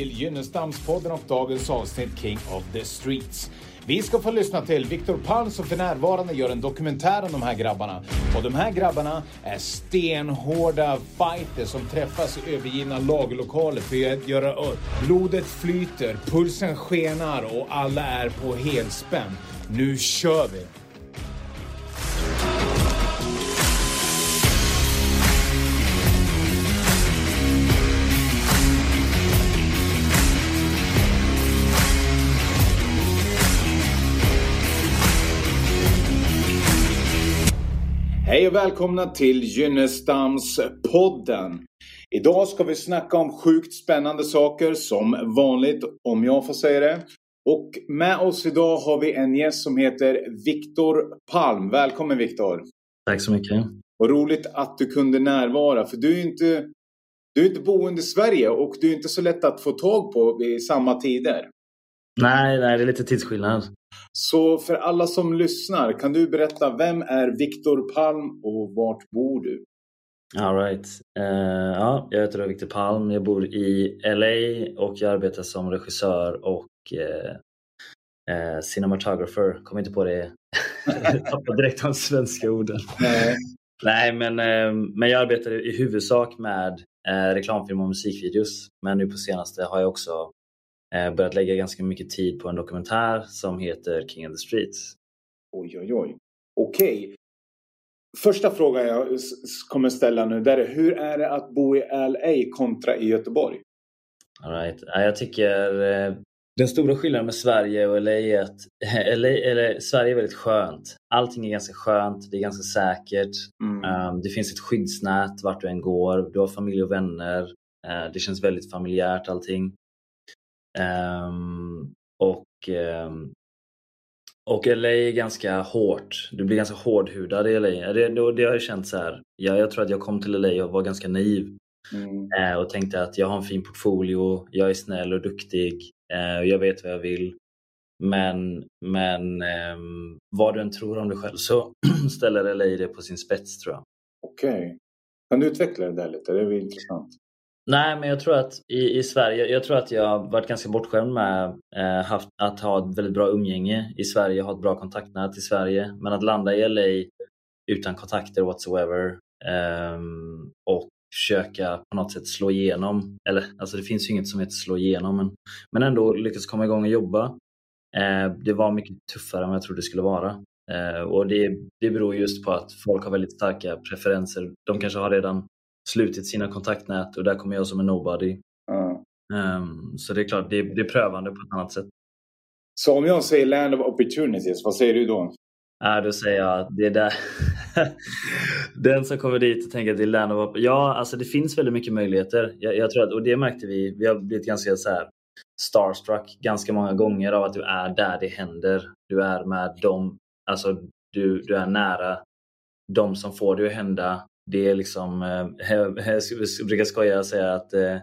till Gynnestamspodden och dagens avsnitt King of the Streets. Vi ska få lyssna till Viktor Palm som för närvarande gör en dokumentär om de här grabbarna. Och de här grabbarna är stenhårda fighters som träffas i övergivna lagerlokaler för att göra upp. Blodet flyter, pulsen skenar och alla är på helspänn. Nu kör vi! Hej och välkomna till Gynnestams-podden. Idag ska vi snacka om sjukt spännande saker som vanligt, om jag får säga det. Och med oss idag har vi en gäst som heter Viktor Palm. Välkommen Viktor! Tack så mycket! Vad roligt att du kunde närvara, för du är inte, du är inte boende i Sverige och du är inte så lätt att få tag på vid samma tider. Nej, nej, det är lite tidsskillnad. Så för alla som lyssnar, kan du berätta vem är Viktor Palm och vart bor du? All right. Uh, ja, jag heter Viktor Palm. Jag bor i LA och jag arbetar som regissör och uh, uh, cinematographer. Kom inte på det. jag tappade direkt de svenska orden. Nej. Nej, men, men jag arbetar i huvudsak med reklamfilm och musikvideos. Men nu på senaste har jag också börjat lägga ganska mycket tid på en dokumentär som heter King of the Streets. Oj, oj, oj. Okej. Okay. Första frågan jag kommer ställa nu där är hur är det att bo i LA kontra i Göteborg? All right. Jag tycker eh, den stora skillnaden med Sverige och LA är att LA, eller, Sverige är väldigt skönt. Allting är ganska skönt, det är ganska säkert. Mm. Um, det finns ett skyddsnät vart du än går. Du har familj och vänner. Uh, det känns väldigt familjärt allting. Um, och, um, och LA är ganska hårt. Du blir ganska hårdhudad i LA. Det, det, det har jag känt så här. Jag, jag tror att jag kom till LA och var ganska naiv. Mm. Uh, och tänkte att jag har en fin portfolio, jag är snäll och duktig, uh, jag vet vad jag vill. Men, men um, vad du än tror om dig själv så ställer LA det på sin spets tror jag. Okej. Okay. Kan du utveckla det där lite? Det är intressant. Nej, men jag tror att i, i Sverige, jag tror att jag har varit ganska bortskämd med eh, haft, att ha ett väldigt bra umgänge i Sverige, ha ett bra kontaktnät i Sverige. Men att landa i LA utan kontakter whatsoever eh, och försöka på något sätt slå igenom. Eller alltså det finns ju inget som heter slå igenom men, men ändå lyckas komma igång och jobba. Eh, det var mycket tuffare än vad jag trodde det skulle vara. Eh, och det, det beror just på att folk har väldigt starka preferenser. De kanske har redan slutit sina kontaktnät och där kommer jag som en nobody. Mm. Um, så det är klart, det är, det är prövande på ett annat sätt. Så om jag säger land of opportunities, vad säger du då? Ja, då säger jag att det är där. Den som kommer dit och tänker att det är land of Ja, alltså det finns väldigt mycket möjligheter. Jag, jag, tror att, och det märkte vi. Vi har blivit ganska så här starstruck ganska många gånger av att du är där det händer. Du är med dem, alltså du, du är nära de som får det att hända det är liksom, eh, jag brukar skoja och säga att eh,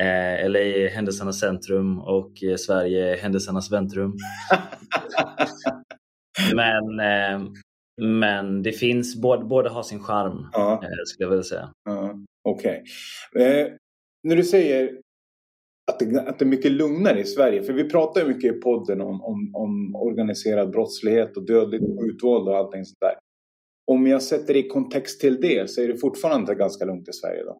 eh LA är händelsernas centrum och eh, Sverige är händelsernas väntrum. men, eh, men det finns, båda, båda har sin charm ja. eh, skulle jag vilja säga. Ja. Okej. Okay. Eh, när du säger att det, att det är mycket lugnare i Sverige, för vi pratar ju mycket i podden om, om, om organiserad brottslighet och dödligt utvåld och allting sånt där om jag sätter i kontext till det så är det fortfarande ganska lugnt i Sverige då?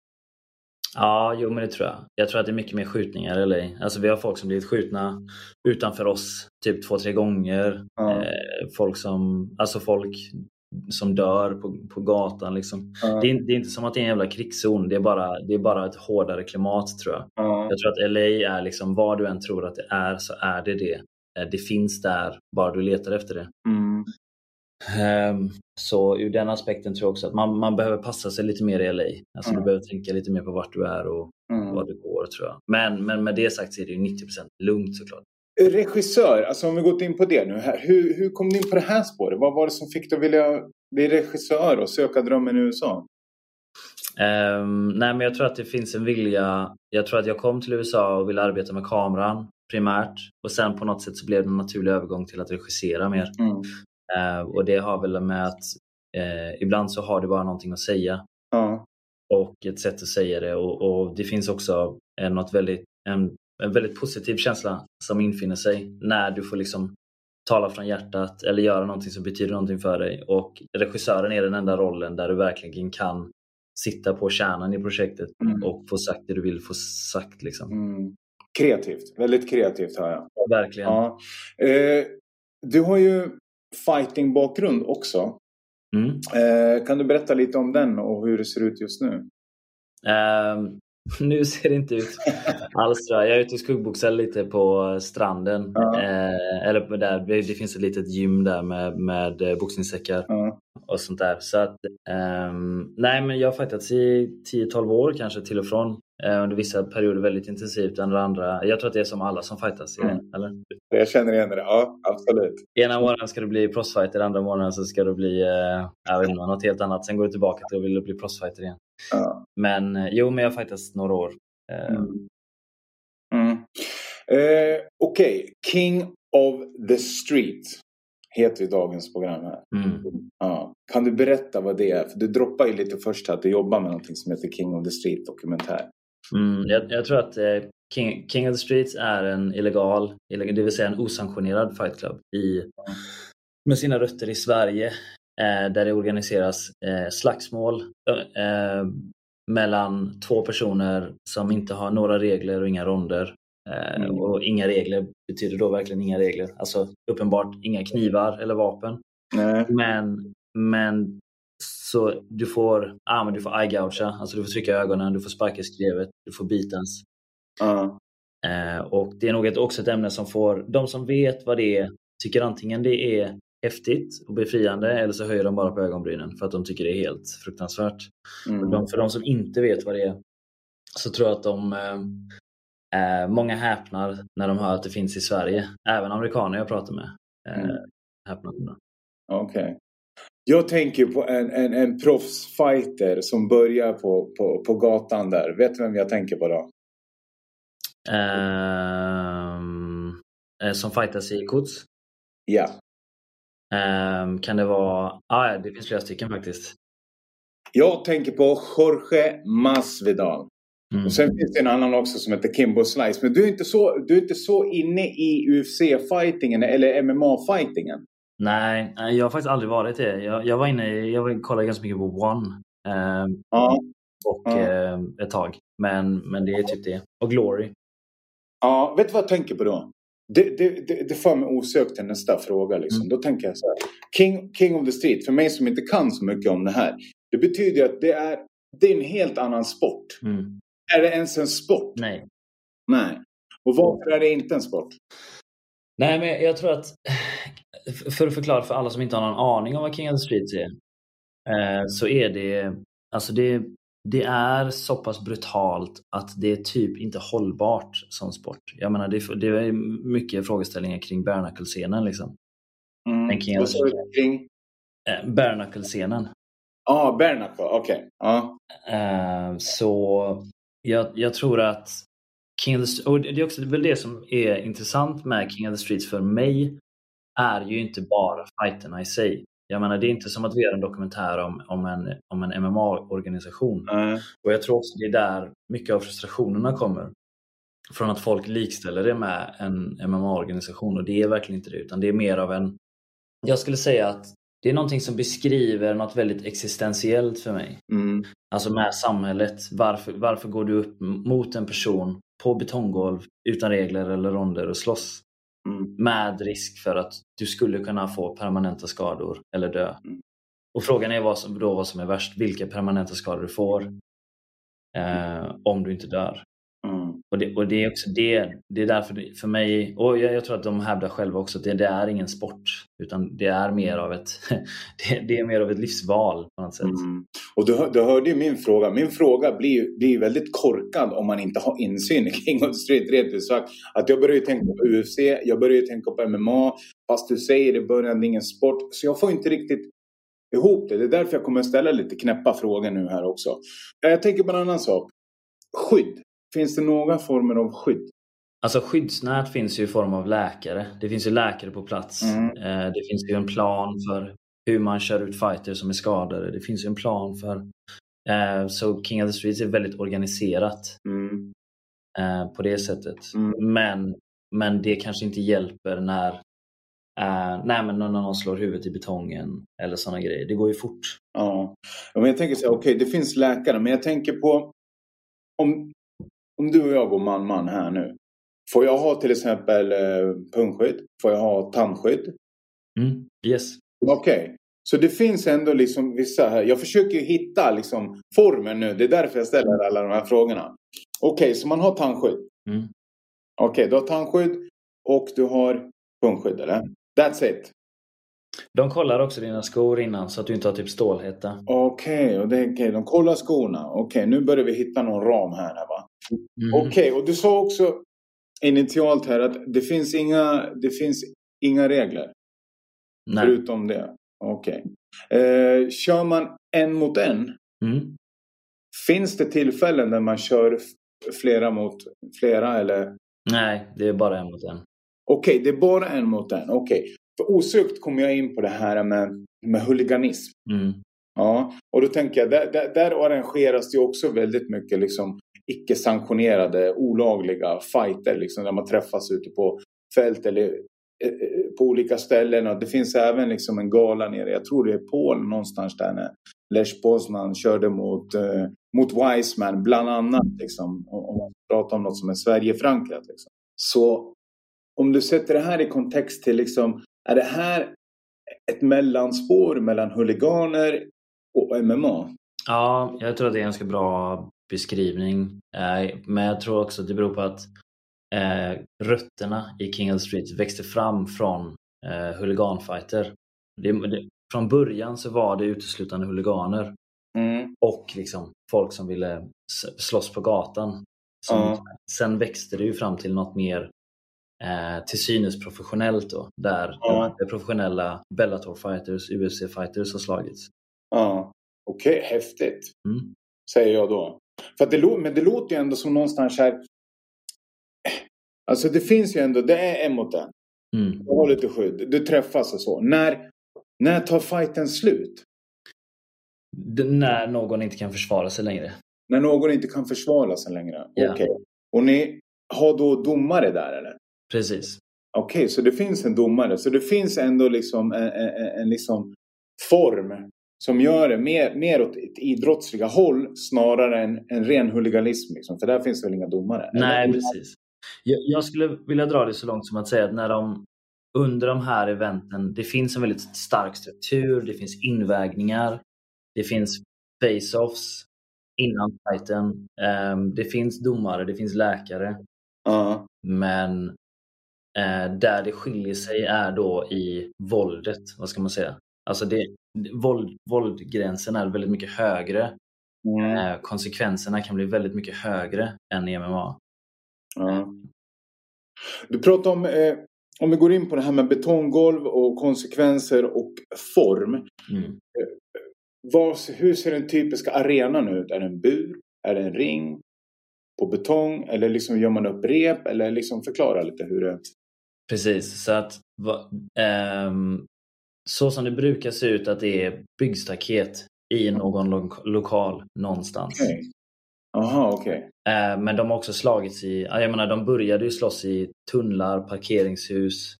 Ja, jo men det tror jag. Jag tror att det är mycket mer skjutningar eller Alltså vi har folk som blivit skjutna utanför oss typ två, tre gånger. Ja. Eh, folk som, alltså folk som dör på, på gatan liksom. Ja. Det, är, det, är, inte som att det är en jävla krigszon. Det är bara, det är bara ett hårdare klimat tror jag. Ja. Jag tror att LA är liksom, vad du än tror att det är så är det det. Eh, det finns där, bara du letar efter det. Mm. Um, så ur den aspekten tror jag också att man, man behöver passa sig lite mer i LA. Alltså mm. Du behöver tänka lite mer på vart du är och mm. vad du går tror jag. Men, men med det sagt så är det ju 90% lugnt såklart. Regissör, alltså om vi gått in på det nu här. Hur, hur kom du in på det här spåret? Vad var det som fick dig att vilja bli regissör och söka drömmen i USA? Um, nej men jag tror att det finns en vilja. Jag tror att jag kom till USA och ville arbeta med kameran primärt och sen på något sätt så blev det en naturlig övergång till att regissera mer. Mm. Uh, och det har väl med att uh, ibland så har du bara någonting att säga. Uh. Och ett sätt att säga det. Och, och det finns också något väldigt, en en väldigt positiv känsla som infinner sig när du får liksom tala från hjärtat eller göra någonting som betyder någonting för dig. Och regissören är den enda rollen där du verkligen kan sitta på kärnan i projektet mm. och få sagt det du vill få sagt. Liksom. Mm. Kreativt, väldigt kreativt hör jag. Verkligen. Ja. Eh, du har ju fighting-bakgrund också. Mm. Eh, kan du berätta lite om den och hur det ser ut just nu? Um, nu ser det inte ut alls jag. Är ute och skuggboxar lite på stranden. Ja. Eh, eller där, det finns ett litet gym där med, med eh, boxningssäckar ja. och sånt där. Så att, um, nej men jag har fightats i 10-12 år kanske till och från. Eh, under vissa perioder väldigt intensivt, under andra... Jag tror att det är som alla som fightas. Mm. Eller? Jag känner igen det, ja absolut. Ena månaden ska du bli proffsfighter, andra månaden så ska du bli eh, jag vet inte, något helt annat. Sen går du tillbaka till att vilja bli proffsfighter igen. Ja. Men eh, jo, men jag har fightats några år. Mm. Mm. Eh, Okej, okay. King of the Street heter ju dagens program här. Mm. Ja. Kan du berätta vad det är? För du droppar ju lite först att du jobbar med någonting som heter King of the Street dokumentär. Mm, jag, jag, tror att eh, King, King, of the Streets är en illegal, det vill säga en osanktionerad fightclub i, med sina rötter i Sverige eh, där det organiseras eh, slagsmål eh, mellan två personer som inte har några regler och inga ronder. Eh, mm. Och inga regler betyder då verkligen inga regler. Alltså uppenbart inga knivar eller vapen. Nej. Men, men så du får, ah, men du får eye-gougea, alltså du får trycka ögonen, du får sparka i skrevet, du får bitens. Uh. Eh, och det är nog ett, också ett ämne som får, de som vet vad det är tycker antingen det är häftigt och befriande eller så höjer de bara på ögonbrynen för att de tycker det är helt fruktansvärt. Mm. För, de, för de som inte vet vad det är så tror jag att de eh, eh, Många häpnar när de hör att det finns i Sverige. Även amerikaner jag pratar med eh, mm. häpnar. Okej. Okay. Jag tänker på en, en, en proffsfighter som börjar på, på, på gatan där. Vet du vem jag tänker på då? Um, som fightas i Quds? Ja. Um, kan det vara... Ah, det finns flera stycken faktiskt. Jag tänker på Jorge Masvidal. Mm. Och sen finns det en annan också som heter Kimbo Slice. Men du är inte så, du är inte så inne i UFC-fightingen eller MMA-fightingen. Nej, jag har faktiskt aldrig varit det. Jag, jag var inne, jag kollade ganska mycket på One. Eh, ja. Och ja. Eh, ett tag. Men, men det är typ det. Och Glory. Ja, vet du vad jag tänker på då? Det, det, det, det för mig osökt till nästa fråga. Liksom. Mm. Då tänker jag så här. King, King of the Street, för mig som inte kan så mycket om det här. Det betyder att det är, det är en helt annan sport. Mm. Är det ens en sport? Nej. Nej. Och varför är det inte en sport? Nej, men jag tror att för att förklara för alla som inte har någon aning om vad King of the Streets är. Eh, så är det, alltså det, det är så pass brutalt att det är typ inte hållbart som sport. Jag menar det, det är mycket frågeställningar kring bare liksom. Mm. King Vad sa du kring? Eh, bare scenen Ja, ah, bare okej. Okay. Ah. Eh, så jag, jag tror att King of the, och det är också väl det som är intressant med King of the Streets för mig är ju inte bara fighterna i sig. Jag menar, det är inte som att vi gör en dokumentär om, om en, om en MMA-organisation. Mm. Och jag tror också det är där mycket av frustrationerna kommer. Från att folk likställer det med en MMA-organisation och det är verkligen inte det utan det är mer av en... Jag skulle säga att det är någonting som beskriver något väldigt existentiellt för mig. Mm. Alltså med samhället. Varför, varför går du upp mot en person på betonggolv utan regler eller ronder och slåss? Mm. Med risk för att du skulle kunna få permanenta skador eller dö. Mm. Och frågan är vad som, då vad som är värst, vilka permanenta skador du får eh, om du inte dör. Och, det, och det är också det, det är därför det, för mig, och jag, jag, tror att de hävdar själva också att det, det, är ingen sport utan det är mer av ett, det, det, är mer av ett livsval på något sätt. Mm. Och du, du hörde ju min fråga. Min fråga blir, blir väldigt korkad om man inte har insyn i King of the Street rent ut sagt. Att jag börjar ju tänka på UFC, jag börjar ju tänka på MMA. Fast du säger i början det är ingen sport. Så jag får inte riktigt ihop det. Det är därför jag kommer att ställa lite knäppa frågor nu här också. Jag tänker på en annan sak. Skydd. Finns det några former av skydd? Alltså skyddsnät finns ju i form av läkare. Det finns ju läkare på plats. Mm. Eh, det finns ju en plan för hur man kör ut fighters som är skadade. Det finns ju en plan för... Eh, så King of the Streets är väldigt organiserat. Mm. eh, på det sättet. Mm. Men, men det kanske inte hjälper när, nej, men när någon slår huvudet i betongen eller sådana grejer. Det går ju fort. Ja. Men jag tänker så här, okej det finns läkare men jag tänker på om, om du och jag går man-man här nu. Får jag ha till exempel eh, pungskydd? Får jag ha tandskydd? Mm. Yes. Okej. Så det finns ändå liksom vissa här. Jag försöker ju hitta liksom formen nu. Det är därför jag ställer alla de här frågorna. Okej, så man har tandskydd. Mm. Okej, du har tandskydd och du har pungskydd eller? That's it. De kollar också dina skor innan så att du inte har typ stålhätta. Okej, och det är okej. De kollar skorna. Okej, nu börjar vi hitta någon ram här va? Mm. Okej, och du sa också initialt här att det finns inga, det finns inga regler Nej. förutom det. Okej. Eh, kör man en mot en? Mm. Finns det tillfällen där man kör flera mot flera eller? Nej, det är bara en mot en. Okej, det är bara en mot en. Okej. För osökt kommer jag in på det här med, med huliganism. Mm. Ja, och då tänker jag, där, där, där arrangeras det också väldigt mycket liksom icke-sanktionerade, olagliga fighter liksom, där man träffas ute på fält eller eh, eh, på olika ställen. Och det finns även liksom en gala nere, jag tror det är Polen någonstans där när Lech Poznan körde mot, eh, mot Wiseman bland annat. Liksom, om man pratar om något som är Sverigeförankrat. Liksom. Så om du sätter det här i kontext till liksom, är det här ett mellanspår mellan huliganer och MMA? Ja, jag tror att det är en ganska bra beskrivning. Eh, Men jag tror också att det beror på att eh, rötterna i King of the Street växte fram från eh, huliganfighter. Från början så var det uteslutande huliganer Mm. och liksom folk som ville slåss på gatan. Ja. Sen växte det ju fram till något mer eh, till synes professionellt då, där Ja. de professionella Bellator fighters, UFC fighters har slagits. Ja, okej, häftigt. Mm. Säger jag då. För det, men det låter ju ändå som någonstans här. Alltså det finns ju ändå, det är en mot en. Mm. Du har lite skydd, du träffas och så. När, när tar fighten slut? D- När någon inte kan försvara sig längre. När någon inte kan försvara sig längre? Ja. Okej. Och ni har då domare där eller? Precis. Okej, så det finns en domare. Så det finns ändå liksom en, en, en, en liksom form som gör det mer, mer åt ett idrottsliga håll snarare än en ren huliganism. Liksom. För där finns väl inga domare? Nej, Eller? precis. Jag, jag skulle vilja dra det så långt som att säga att när de under de här eventen, det finns en väldigt stark struktur, det finns invägningar, det finns face-offs innan fighten, ehm, det finns domare, det finns läkare. Ja. Men eh, där det skiljer sig är då i våldet, vad ska man säga? Alltså det, våld, våldgränsen är väldigt mycket högre. Mm. Eh, konsekvenserna kan bli väldigt mycket högre än i MMA. Ja. Du pratar om, eh, om vi går in på det här med betonggolv och konsekvenser och form. Mm. Vad, hur ser den typiska arenan ut? Är det en bur? Är det en ring? På betong? Eller liksom gör man upp rep? Eller liksom förklara lite hur det... Precis, så att va, ehm, så som det brukar se ut att det är byggstaket i någon lo lokal någonstans. Okej. Aha, okej. Eh, men de har också slagits i, ja, jag menar de började ju slåss i tunnlar, parkeringshus,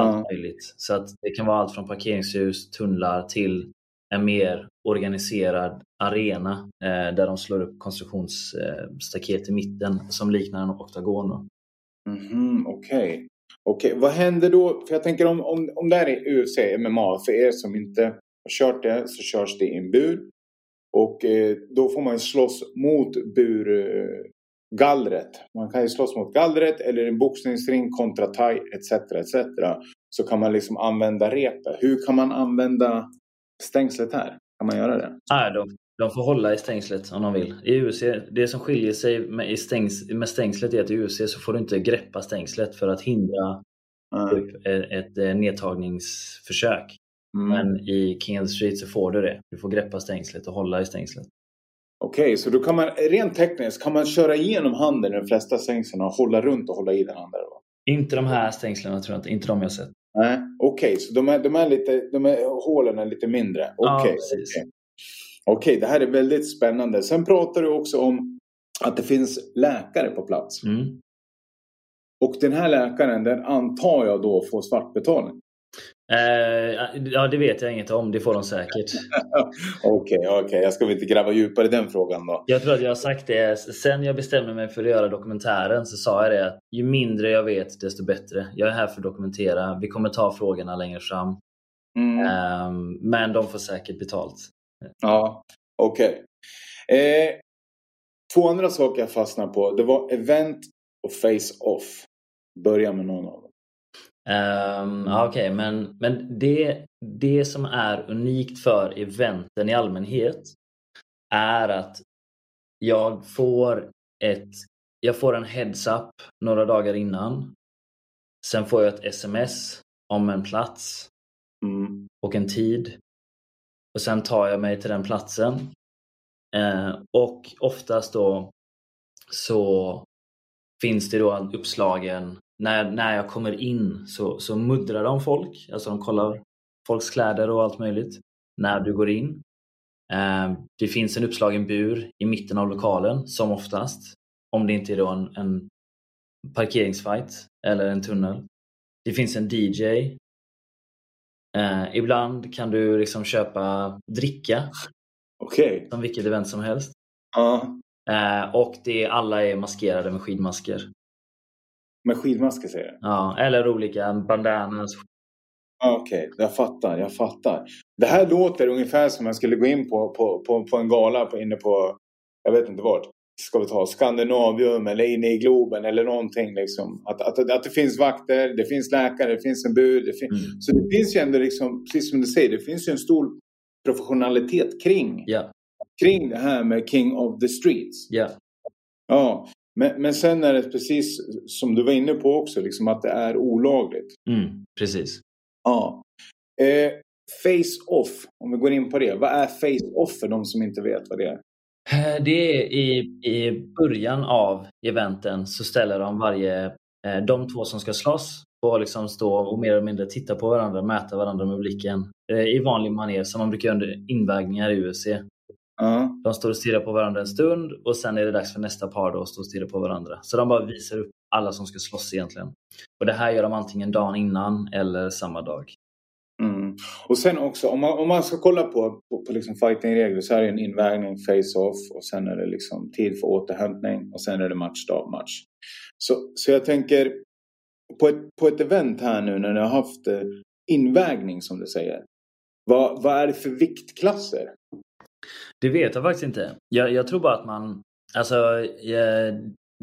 allt Ja. möjligt. Så att det kan vara allt från parkeringshus, tunnlar till en mer organiserad arena eh, där de slår upp konstruktionsstaket i mitten som liknar en oktagon. då. Mhm, okej. Okej, vad händer då? För jag tänker om, om, om det här är UFC, MMA, för er som inte har kört det så körs det i en bur. Och eh, då får man ju slåss mot burgallret. Eh, man kan ju slåss mot gallret eller en boxningsring kontra thai etc. etc. Så kan man liksom använda repet. Hur kan man använda stängslet här? Kan man göra det? Nej, då de får hålla i stängslet om de vill. I UFC, det som skiljer sig med, stängs, med stängslet är att i UFC så får du inte greppa stängslet för att hindra upp ett, ett eh, nedtagningsförsök. Mm. Men i King Street så får du det. Du får greppa stängslet och hålla i stängslet. Okej, så då kan man rent tekniskt kan man köra igenom handen i de flesta stängslen och hålla runt och hålla i den andra då? Inte de här stängslen tror jag inte. Inte de jag sett. Nej, okej, så de är, de är lite, de är, hålen är lite mindre. Ja, Okej, precis. okej. Okej, det här är väldigt spännande. Sen pratar du också om att det finns läkare på plats. Mm. Och den här läkaren, den antar jag då får svartbetalning. Eh, ja, det vet jag inget om. Det får de säkert. Okej, okej. Okay, okay. Jag ska väl inte gräva djupare i den frågan då. Jag tror att jag har sagt det. Sen jag bestämde mig för att göra dokumentären så sa jag det att ju mindre jag vet desto bättre. Jag är här för att dokumentera. Vi kommer ta frågorna längre fram. Mm. Eh, men de får säkert betalt. Ja, okej. Okay. Eh, två andra saker jag fastnade på. Det var event och face-off. Börja med någon av dem. Um, Okej, okay, men, men det, det som är unikt för eventen i allmänhet är att jag får, ett, jag får en heads-up några dagar innan. Sen får jag ett sms om en plats mm. och en tid. Och sen tar jag mig till den platsen. Eh, och oftast då så finns det då uppslagen när, när jag kommer in så, så muddrar de folk. Alltså de kollar folks kläder och allt möjligt när du går in. Eh, det finns en uppslagen bur i mitten av lokalen som oftast. Om det inte är då en, en parkeringsfight eller en tunnel. Det finns en DJ. Eh, ibland kan du liksom köpa dricka. Okay. Som vilket event som helst. Uh. Eh, och det, alla är maskerade med skidmasker. Med skidmasker säger du? Ja, eller olika bandanas. Okej, okay, jag fattar, jag fattar. Det här låter ungefär som jag skulle gå in på, på, på, på en gala på, inne på, jag vet inte vart. Ska vi ta Skandinavium eller inne i Globen eller någonting liksom. Att, att, att det finns vakter, det finns läkare, det finns en bud. Det fin mm. Så det finns ju ändå liksom, precis som du säger, det finns ju en stor professionalitet kring, yeah. kring det här med King of the Streets. Yeah. Ja, men, men sen är det precis som du var inne på också, liksom att det är olagligt. Mm, precis. Ja. Eh, face-off, om vi går in på det. Vad är face-off för de som inte vet vad det är? Eh, det är i, i början av eventen så ställer de varje, eh, de två som ska slåss får liksom stå och mer eller mindre titta på varandra, mäta varandra med blicken eh, i vanlig manér som man brukar göra under invägningar i UFC. Uh. De står och stirrar på varandra en stund och sen är det dags för nästa par då att stå och stirra på varandra. Så de bara visar upp alla som ska slåss egentligen. Och det här gör de antingen dagen innan eller samma dag. Och sen också, om man, om man ska kolla på, på, på liksom fightingregler så är det en invägning, face-off och sen är det liksom tid för återhämtning och sen är det match, dag, match. Så, så jag tänker på ett, på ett event här nu när ni har haft eh, invägning som du säger. Vad, vad är det för viktklasser? Det vet jag faktiskt inte. Jag, jag tror bara att man... Alltså, jag,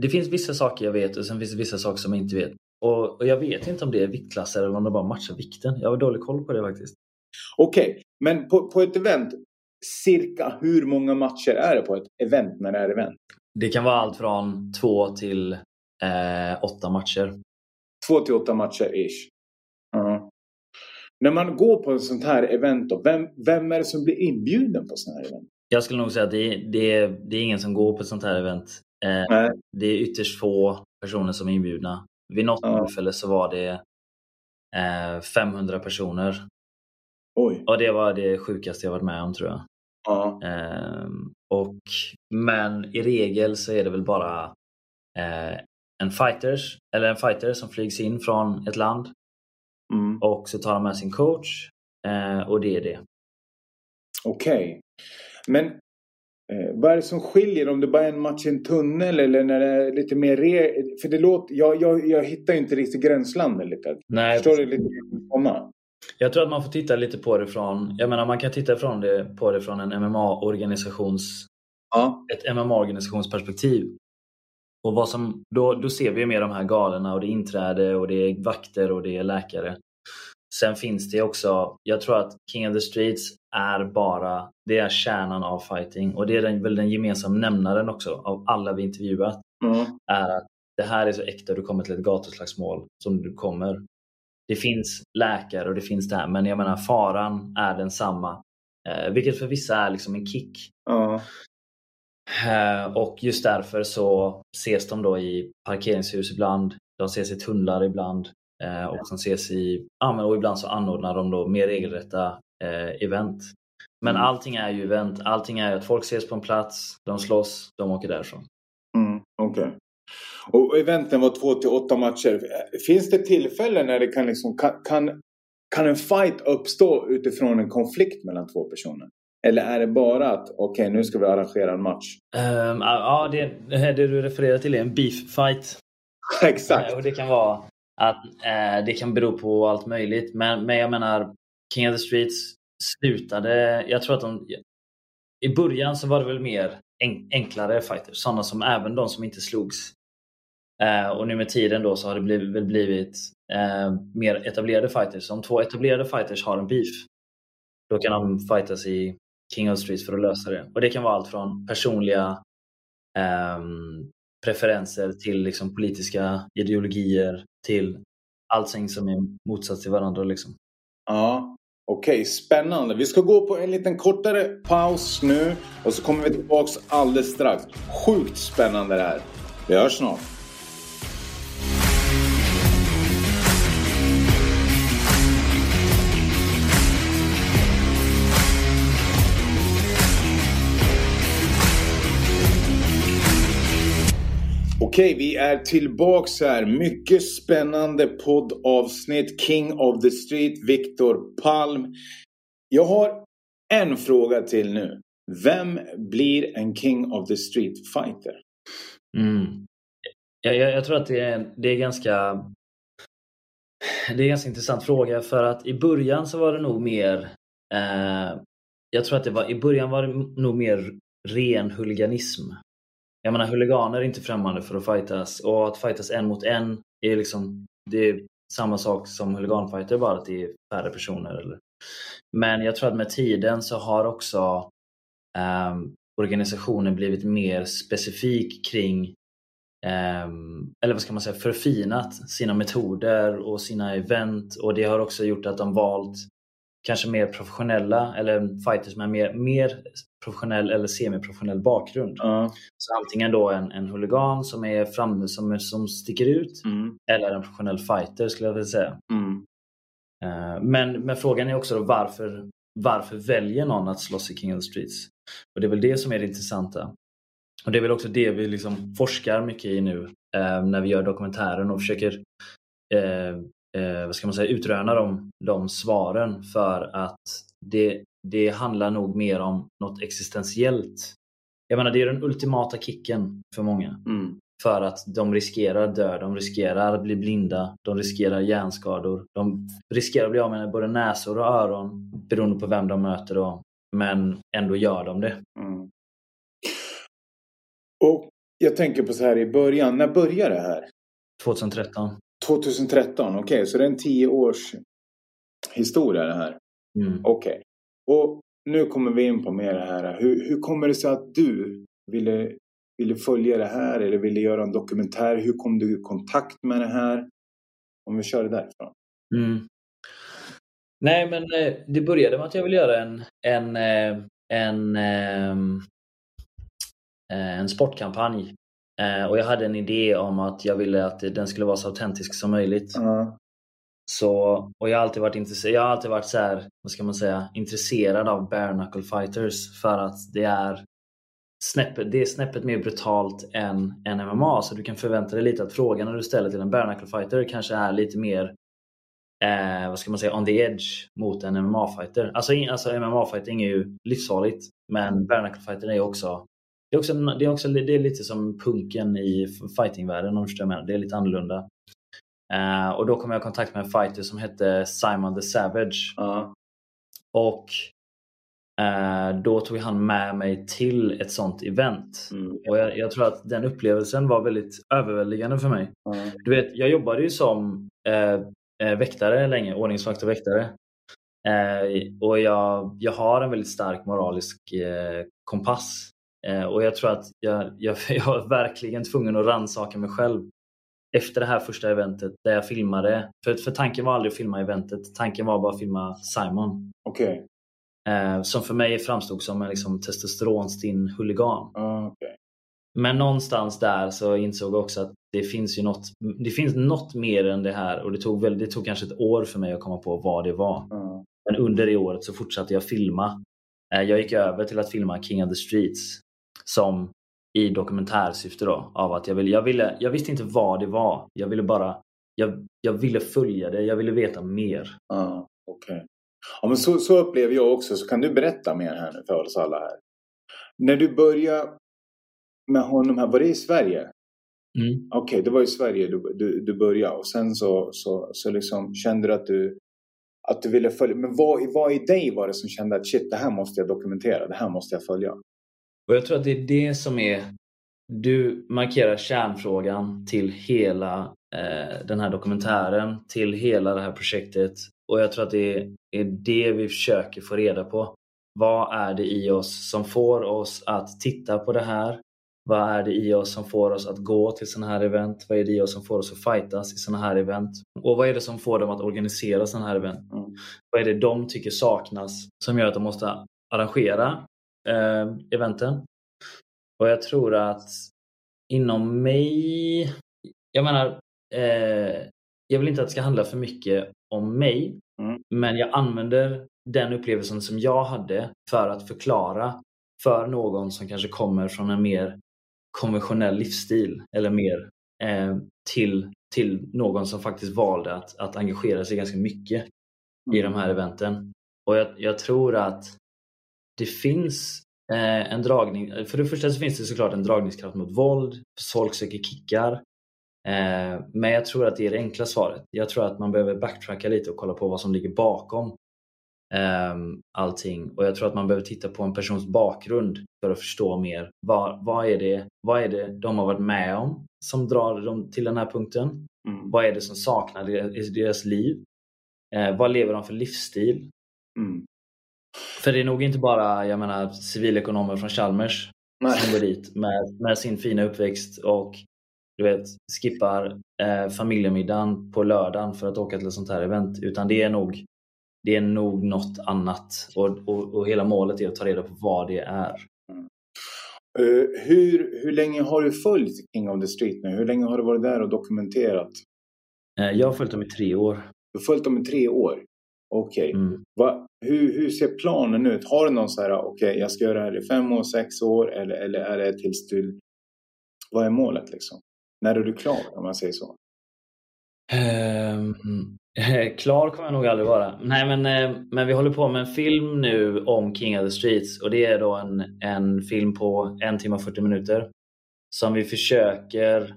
det finns vissa saker jag vet och sen finns det vissa saker som jag inte vet. Och, och jag vet inte om det är viktklasser eller om det bara matchar vikten. Jag har dålig koll på det faktiskt. Okej, okay. men på, på ett event, cirka hur många matcher är det på ett event när det är event? Det kan vara allt från två till eh, åtta matcher. Två till åtta matcher ish. Uh -huh. När man går på ett sånt här event, då, vem, vem är det som blir inbjuden på sådana här event? Jag skulle nog säga att det, det, det är ingen som går på ett sånt här event. Eh, det är ytterst få personer som är inbjudna. Vid något ja. tillfälle så var det eh, 500 personer. Oj. Och det var det sjukaste jag varit med om tror jag. Ja. Eh, och, men i regel så är det väl bara eh, en, fighters, eller en fighter som flygs in från ett land Mm. Och så tar han med sin coach eh, och det är det. Okej. Okay. Men eh, vad är det som skiljer om det bara är en match i en tunnel eller när det är lite mer... Re för det låter... Jag, jag, jag hittar inte riktigt gränslandet lite. Nej, Förstår du lite komma? Jag tror att man får titta lite på det från... Jag menar man kan titta från det, på det från en MMA-organisations... Ja. Ett MMA-organisationsperspektiv. Och vad som, då, då ser vi mer de här galorna och det är inträde och det är vakter och det är läkare. Sen finns det också, jag tror att King of the Streets är bara, det är kärnan av fighting och det är den, väl den gemensamma nämnaren också av alla vi intervjuat. Mm. Är att det här är så äkta du kommer till ett gatuslagsmål som du kommer. Det finns läkare och det finns det här men jag menar faran är densamma. Eh, vilket för vissa är liksom en kick. Mm. Eh, och just därför så ses de då i parkeringshus ibland, de ses i tunnlar ibland eh, och de ses i, ja, och ibland så anordnar de då mer regelrätta event. Men mm. allting är ju event, allting är att folk ses på en plats, de slåss, de åker därifrån. Okej. Okay. Och eventen var två till åtta matcher. Finns det tillfällen när det kan liksom, kan, kan, kan en fight uppstå utifrån en konflikt mellan två personer? Eller är det bara att okej, okay, nu ska vi arrangera en match? Um, ja, det, det du refererar till är en beef fight. Exakt. Uh, och det kan vara att uh, det kan bero på allt möjligt. Men, men jag menar, King of the Streets slutade, jag tror att de i början så var det väl mer enklare fighters, sådana som även de som inte slogs. Eh, och nu med tiden då så har det blivit, väl blivit eh, mer etablerade fighters. Om två etablerade fighters har en beef, då kan de fightas i King of the Streets för att lösa det. Och det kan vara allt från personliga eh, preferenser till liksom politiska ideologier till allting som är motsats till varandra. Liksom. Ja, Okej, okay, spännande. Vi ska gå på en liten kortare paus nu och så kommer vi tillbaks alldeles strax. Sjukt spännande det här. Vi hörs snart. Okej, vi är tillbaks här. Mycket spännande poddavsnitt. King of the Street, Viktor Palm. Jag har en fråga till nu. Vem blir en King of the Street fighter? Mm. Jag, jag, jag, tror att det är, det är ganska det är en ganska intressant fråga för att i början så var det nog mer eh, Jag tror att det var i början var det nog mer ren huliganism. Jag menar huliganer är inte främmande för att fightas och att fightas en mot en är liksom det är samma sak som huliganfighter bara att det är färre personer. Eller. Men jag tror att med tiden så har också um, organisationen blivit mer specifik kring um, eller vad ska man säga, förfinat sina metoder och sina event och det har också gjort att de valt kanske mer professionella eller fighters med mer, mer professionell eller semiprofessionell bakgrund. Uh. Så antingen då en, en huligan som är framme som, som sticker ut mm. eller en professionell fighter skulle jag vilja säga. Mm. Uh, men, men frågan är också då varför, varför väljer någon att slåss i King of the Streets? Och det är väl det som är det intressanta. Och det är väl också det vi liksom forskar mycket i nu uh, när vi gör dokumentären och försöker uh, eh, vad ska man säga, utröna de, de svaren för att det, det handlar nog mer om något existentiellt. Jag menar det är den ultimata kicken för många. Mm. För att de riskerar dö, de riskerar att bli blinda, de riskerar hjärnskador. De riskerar att bli av med både näsor och öron beroende på vem de möter då. Men ändå gör de det. Mm. Och jag tänker på så här i början, när började det här? 2013. 2013, okej, okay, så det är en tio års historia det här. Mm. Okej. Okay. Och nu kommer vi in på mer det här. Hur, hur kommer det sig att du ville, ville följa det här eller ville göra en dokumentär? Hur kom du i kontakt med det här? Om vi kör det därifrån. Mm. Nej, men eh, det började med att jag ville göra en, en, eh, en, en, eh, en sportkampanj och jag hade en idé om att jag ville att den skulle vara så autentisk som möjligt. Mm. Så, och jag har alltid varit, intresserad, jag har alltid varit så här, vad ska man säga, intresserad av bare knuckle fighters för att det är snäppet, det är snäppet mer brutalt än, än MMA. Så du kan förvänta dig lite att frågan du ställer till en bare knuckle fighter kanske är lite mer eh, vad ska man säga, on the edge mot en MMA-fighter. Alltså, alltså MMA-fighting är ju livsfarligt men bare knuckle fighter är också det är, också, det, är också, det är lite som punken i fightingvärlden om du förstår jag Det är lite annorlunda. Uh, och då kom jag i kontakt med en fighter som hette Simon the Savage. Uh. Och uh, då tog han med mig till ett sånt event. Mm. Och jag, jag, tror att den upplevelsen var väldigt överväldigande för mig. Du vet, jag jobbade ju som väktare länge, ordningsvakt och väktare. och jag, jag har en väldigt stark moralisk kompass. Eh, och jag tror att jag, jag, jag var verkligen tvungen att rannsaka mig själv efter det här första eventet där jag filmade. För, för tanken var aldrig att filma eventet, tanken var bara att filma Simon. Okay. Eh, som för mig framstod som en liksom, testosteronstinn huligan. Uh, okay. Men någonstans där så insåg jag också att det finns ju något, det finns något mer än det här och det tog, väl, det tog kanske ett år för mig att komma på vad det var. Uh. Men under det året så fortsatte jag filma. Eh, jag gick över till att filma King of the Streets som i dokumentärsyfte då. Av att jag, ville, jag, ville, jag visste inte vad det var. Jag ville bara jag, jag ville följa det. Jag ville veta mer. Ah, okay. Ja, men så, så upplever jag också. Så kan du berätta mer här nu för oss alla här. När du började med honom här, var det i Sverige? Mm. Okej, okay, det var i Sverige du, du, du började och sen så, så, så liksom kände du att du, att du ville följa. Men vad, vad i dig var det som kände att shit, det här måste jag dokumentera, det här måste jag följa? Och jag tror att det är det som är du markerar kärnfrågan till hela eh, den här dokumentären, till hela det här projektet. Och jag tror att det är det vi försöker få reda på. Vad är det i oss som får oss att titta på det här? Vad är det i oss som får oss att gå till sådana här event? Vad är det i oss som får oss att fightas i sådana här event? Och vad är det som får dem att organisera sådana här event? Mm. Vad är det de tycker saknas som gör att de måste arrangera eh, eventen? Och jag tror att inom mig, jag menar, eh, jag vill inte att det ska handla för mycket om mig, mm. men jag använder den upplevelsen som jag hade för att förklara för någon som kanske kommer från en mer konventionell livsstil eller mer eh, till, till någon som faktiskt valde att, att engagera sig ganska mycket mm. i de här eventen. Och jag, jag tror att det finns eh, en dragning. För det första så finns det såklart en dragningskraft mot våld. Folk söker kickar. Eh, men jag tror att det är det enkla svaret. Jag tror att man behöver backtracka lite och kolla på vad som ligger bakom eh, allting. Och jag tror att man behöver titta på en persons bakgrund för att förstå mer. Vad, vad, är, det, vad är det de har varit med om som drar dem till den här punkten? Mm. Vad är det som saknar i deras liv? Eh, vad lever de för livsstil? Mm. För det är nog inte bara jag menar, civilekonomer från Chalmers Nej. som går dit med, med sin fina uppväxt och du vet, skippar eh, familjemiddagen på lördagen för att åka till ett sånt här event. Utan det är nog, det är nog något annat. Och, och, och hela målet är att ta reda på vad det är. Mm. Uh, hur, hur länge har du följt King of the Street nu? Hur länge har du varit där och dokumenterat? Uh, jag har följt dem i tre år. Du har följt dem i tre år? Okej. Okay. Mm. Hur, hur ser planen ut? Har du någon så här, okej, okay, jag ska göra det här i fem år, sex år eller, eller är det tills du... Vad är målet liksom? När är du klar om man säger så? Um, klar kommer jag nog aldrig vara. Nej, men, eh, men vi håller på med en film nu om King of the Streets och det är då en, en film på en timme och 40 minuter som vi försöker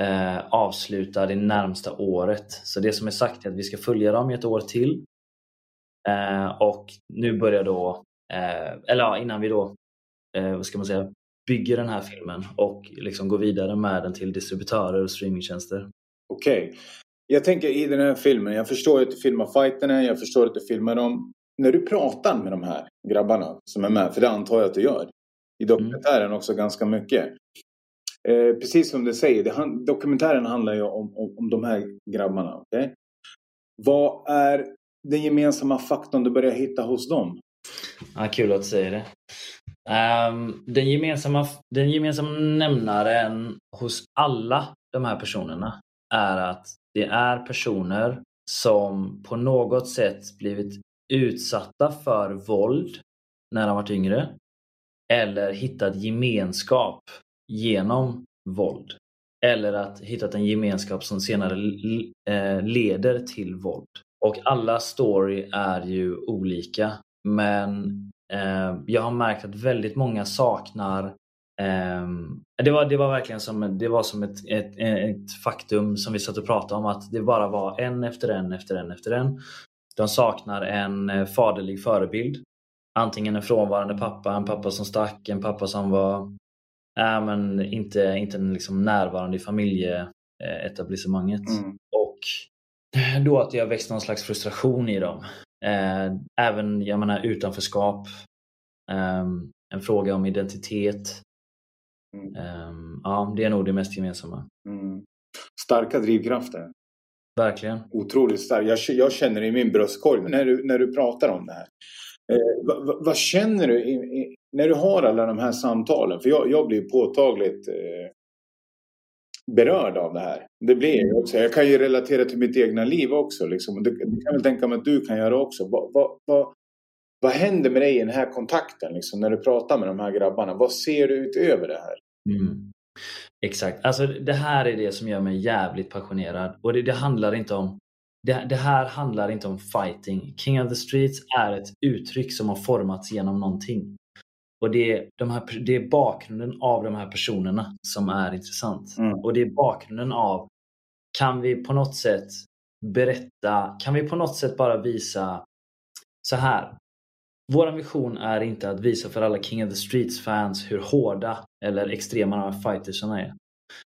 eh, avsluta det närmsta året. Så det som är sagt är att vi ska följa dem i ett år till. Eh, och nu börjar då, eh, eller ja, innan vi då, eh, vad ska man säga, bygger den här filmen och liksom går vidare med den till distributörer och streamingtjänster. Okej. Okay. Jag tänker i den här filmen, jag förstår att du filmar fighterna, jag förstår att du filmar dem. När du pratar med de här grabbarna som är med, för det antar jag att du gör, i dokumentären mm. också ganska mycket. Eh, precis som du säger, det, dokumentären handlar ju om, om, om de här grabbarna. Okay? Vad är den gemensamma faktorn du börjar hitta hos dem? Ja, kul att du säger det. Um, den, gemensamma, den gemensamma nämnaren hos alla de här personerna är att det är personer som på något sätt blivit utsatta för våld när de varit yngre eller hittat gemenskap genom våld. Eller att hittat en gemenskap som senare eh, leder till våld. Och alla story är ju olika. Men eh, jag har märkt att väldigt många saknar eh, det, var, det var verkligen som, det var som ett, ett, ett faktum som vi satt och pratade om att det bara var en efter en efter en efter en. De saknar en eh, faderlig förebild. Antingen en frånvarande pappa, en pappa som stack, en pappa som var äh, men inte, inte liksom närvarande i familjeetablissemanget. Mm. Och då att det har växt någon slags frustration i dem. Eh, även jag menar, utanförskap, ehm, en fråga om identitet. Mm. Ehm, ja, det är nog det mest gemensamma. Mm. Starka drivkrafter. Verkligen. Otroligt starkt. Jag, jag känner det i min bröstkorg när du, när du pratar om det här. Eh, vad, vad, känner du i, i, när du har alla de här samtalen? För jag, jag blir påtagligt eh, berörd av det här. Det blir jag också. Jag kan ju relatera till mitt egna liv också. Liksom. Det, det kan jag tänka mig att du kan göra också. Vad, vad, vad, vad händer med dig i den här kontakten liksom, när du pratar med de här grabbarna? Vad ser du utöver det här? Mm. Exakt. Alltså det här är det som gör mig jävligt passionerad. Och det, det handlar inte om det, det, här handlar inte om fighting. King of the Streets är ett uttryck som har formats genom någonting. Och det är, de här, det är bakgrunden av de här personerna som är intressant. Mm. Och det är bakgrunden av, kan vi på något sätt berätta, kan vi på något sätt bara visa så här. Vår vision är inte att visa för alla King of the Streets fans hur hårda eller extrema de här fightersarna är.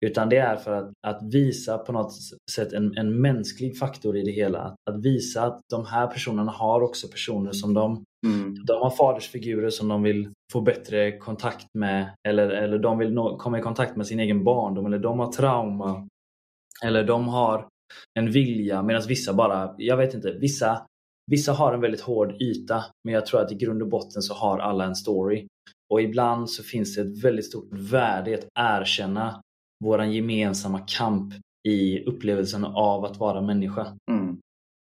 Utan det är för att, att visa på något sätt en, en mänsklig faktor i det hela. Att, att, visa att de här personerna har också personer som de, mm. de har fadersfigurer som de vill få bättre kontakt med. Eller, eller de vill nå, komma i kontakt med sin egen barndom. Eller de har trauma. Eller de har en vilja medan vissa bara, jag vet inte, vissa, vissa har en väldigt hård yta. Men jag tror att i grund och botten så har alla en story. Och ibland så finns det ett väldigt stort värde i att erkänna våran gemensamma kamp i upplevelsen av att vara människa. Mm.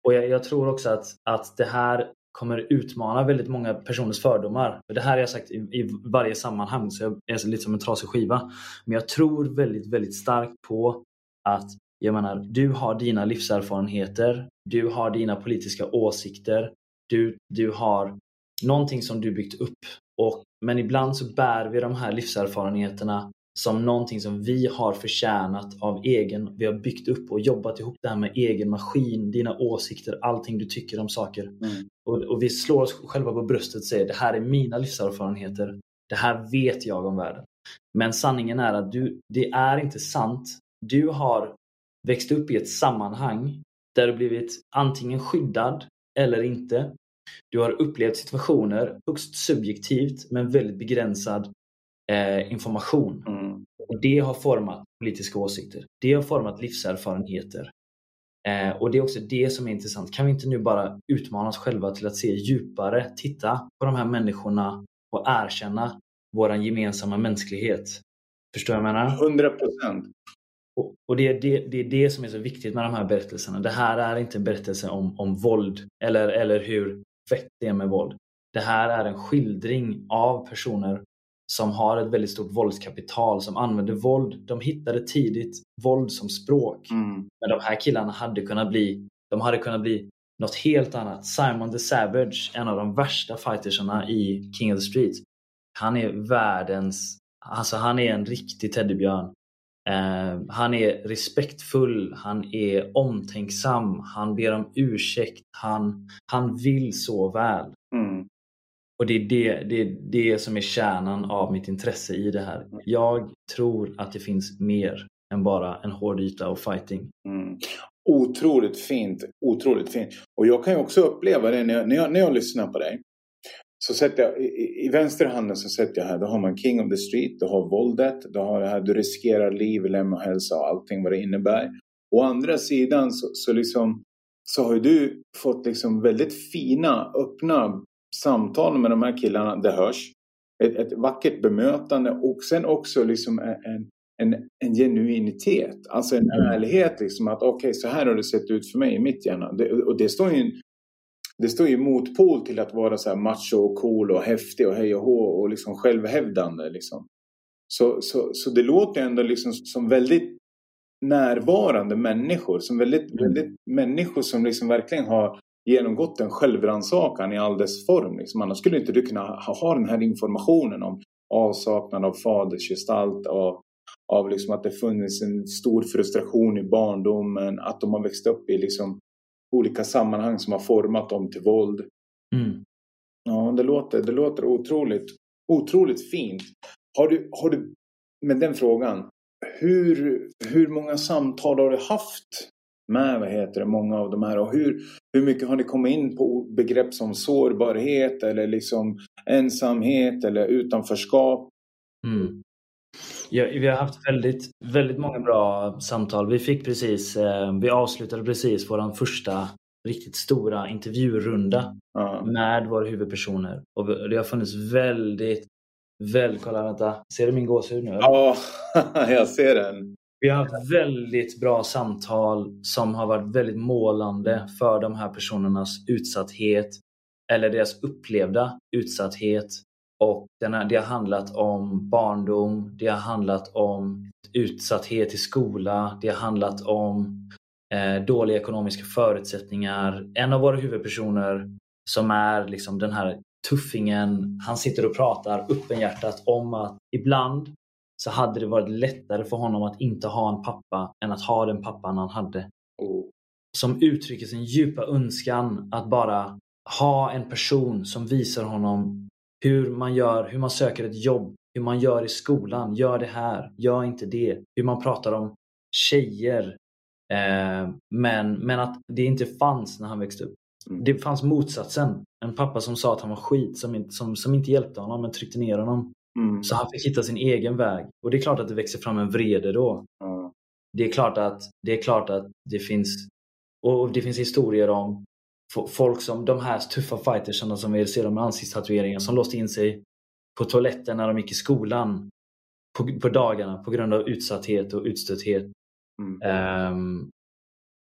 Och jag, jag, tror också att, att det här kommer utmana väldigt många personers fördomar. Det här har jag sagt i, i varje sammanhang, så jag är lite som en trasig skiva. Men jag tror väldigt, väldigt starkt på att jag menar, du har dina livserfarenheter, du har dina politiska åsikter, du, du har någonting som du byggt upp. Och, men ibland så bär vi de här livserfarenheterna som någonting som vi har förtjänat av egen, vi har byggt upp och jobbat ihop det här med egen maskin, dina åsikter, allting du tycker om saker. Mm. Och, och, vi slår oss själva på bröstet och säger det här är mina livserfarenheter. Det här vet jag om världen. Men sanningen är att du, det är inte sant. Du har växt upp i ett sammanhang där du blivit antingen skyddad eller inte. Du har upplevt situationer högst subjektivt men väldigt begränsad eh, information. Mm. Och Det har format politiska åsikter. Det har format livserfarenheter. Eh, och det är också det som är intressant. Kan vi inte nu bara utmana oss själva till att se djupare, titta på de här människorna och erkänna vår gemensamma mänsklighet? Förstår du vad jag menar? 100 procent. Och, och det, är det, det är det som är så viktigt med de här berättelserna. Det här är inte en berättelse om, om våld eller, eller hur fett det är med våld. Det här är en skildring av personer som har ett väldigt stort våldskapital som använder våld. De hittade tidigt våld som språk. Mm. Men de här killarna hade kunnat bli, de hade kunnat bli något helt annat. Simon the Savage, en av de värsta fightersarna i King of the Streets. Han är världens, alltså han är en riktig teddybjörn. Uh, han är respektfull, han är omtänksam, han ber om ursäkt, han, han vill så väl. Mm. Och det är det, det är det som är kärnan av mitt intresse i det här. Jag tror att det finns mer än bara en hård yta och fighting. Mm. Otroligt fint, otroligt fint. Och jag kan ju också uppleva det när jag, när jag, när jag lyssnar på dig. Så sätter jag, i, i vänsterhanden så sätter jag här, då har man King of the Street, du har våldet, du har det här, du riskerar liv, lem och hälsa och allting vad det innebär. Å andra sidan så, så, liksom, så har ju du fått liksom väldigt fina, öppna samtal med de här killarna, det hörs. Ett, ett vackert bemötande och sen också liksom en, en, en genuinitet. Alltså en mm. ärlighet liksom att okej, okay, så här har det sett ut för mig i mitt hjärna. Det, och det står ju det står ju motpol till att vara så här macho och cool och häftig och hej och hå och liksom självhävdande. Liksom. Så, så, så det låter ändå liksom som väldigt närvarande människor. Som väldigt, mm. väldigt människor som liksom verkligen har genomgått en självrannsakan i all dess form. Liksom. Annars skulle inte du kunna ha, ha den här informationen om avsaknad av fadersgestalt och av liksom att det funnits en stor frustration i barndomen, att de har växt upp i liksom olika sammanhang som har format dem till våld. Mm. Ja, det låter, det låter otroligt, otroligt fint. Har du, har du, med den frågan, hur, hur många samtal har du haft med vad heter det, många av de här. Och hur, hur mycket har ni kommit in på begrepp som sårbarhet eller liksom ensamhet eller utanförskap? Mm. Ja, vi har haft väldigt, väldigt många bra samtal. Vi fick precis, eh, vi avslutade precis vår första riktigt stora intervjurunda ja. med våra huvudpersoner. Och det har funnits väldigt, väldigt, kolla vänta, ser du min gåshud nu? Ja, jag ser den. Vi har haft väldigt bra samtal som har varit väldigt målande för de här personernas utsatthet. eller deras upplevda utsatthet. Och det har handlat om barndom, det har handlat om utsatthet i skola, det har handlat om eh, dåliga ekonomiska förutsättningar. En av våra huvudpersoner som är liksom den här tuffingen, han sitter och pratar öppenhjärtat om att ibland så hade det varit lättare för honom att inte ha en pappa än att ha den pappan han hade. Som uttrycker sin djupa önskan att bara ha en person som visar honom hur man gör, hur man söker ett jobb, hur man gör i skolan. Gör det här, gör inte det. Hur man pratar om tjejer. Eh, men, men att det inte fanns när han växte upp. Mm. Det fanns motsatsen. En pappa som sa att han var skit, som, som, som inte hjälpte honom men tryckte ner honom. Mm. Så han fick hitta sin egen väg. Och det är klart att det växer fram en vrede då. Mm. Det, är klart att, det är klart att det finns och det finns historier om folk som de här tuffa fightersarna som vi ser med ansiktstatueringar som låste in sig på toaletten när de gick i skolan på, på dagarna på grund av utsatthet och utstötthet. Mm. Um,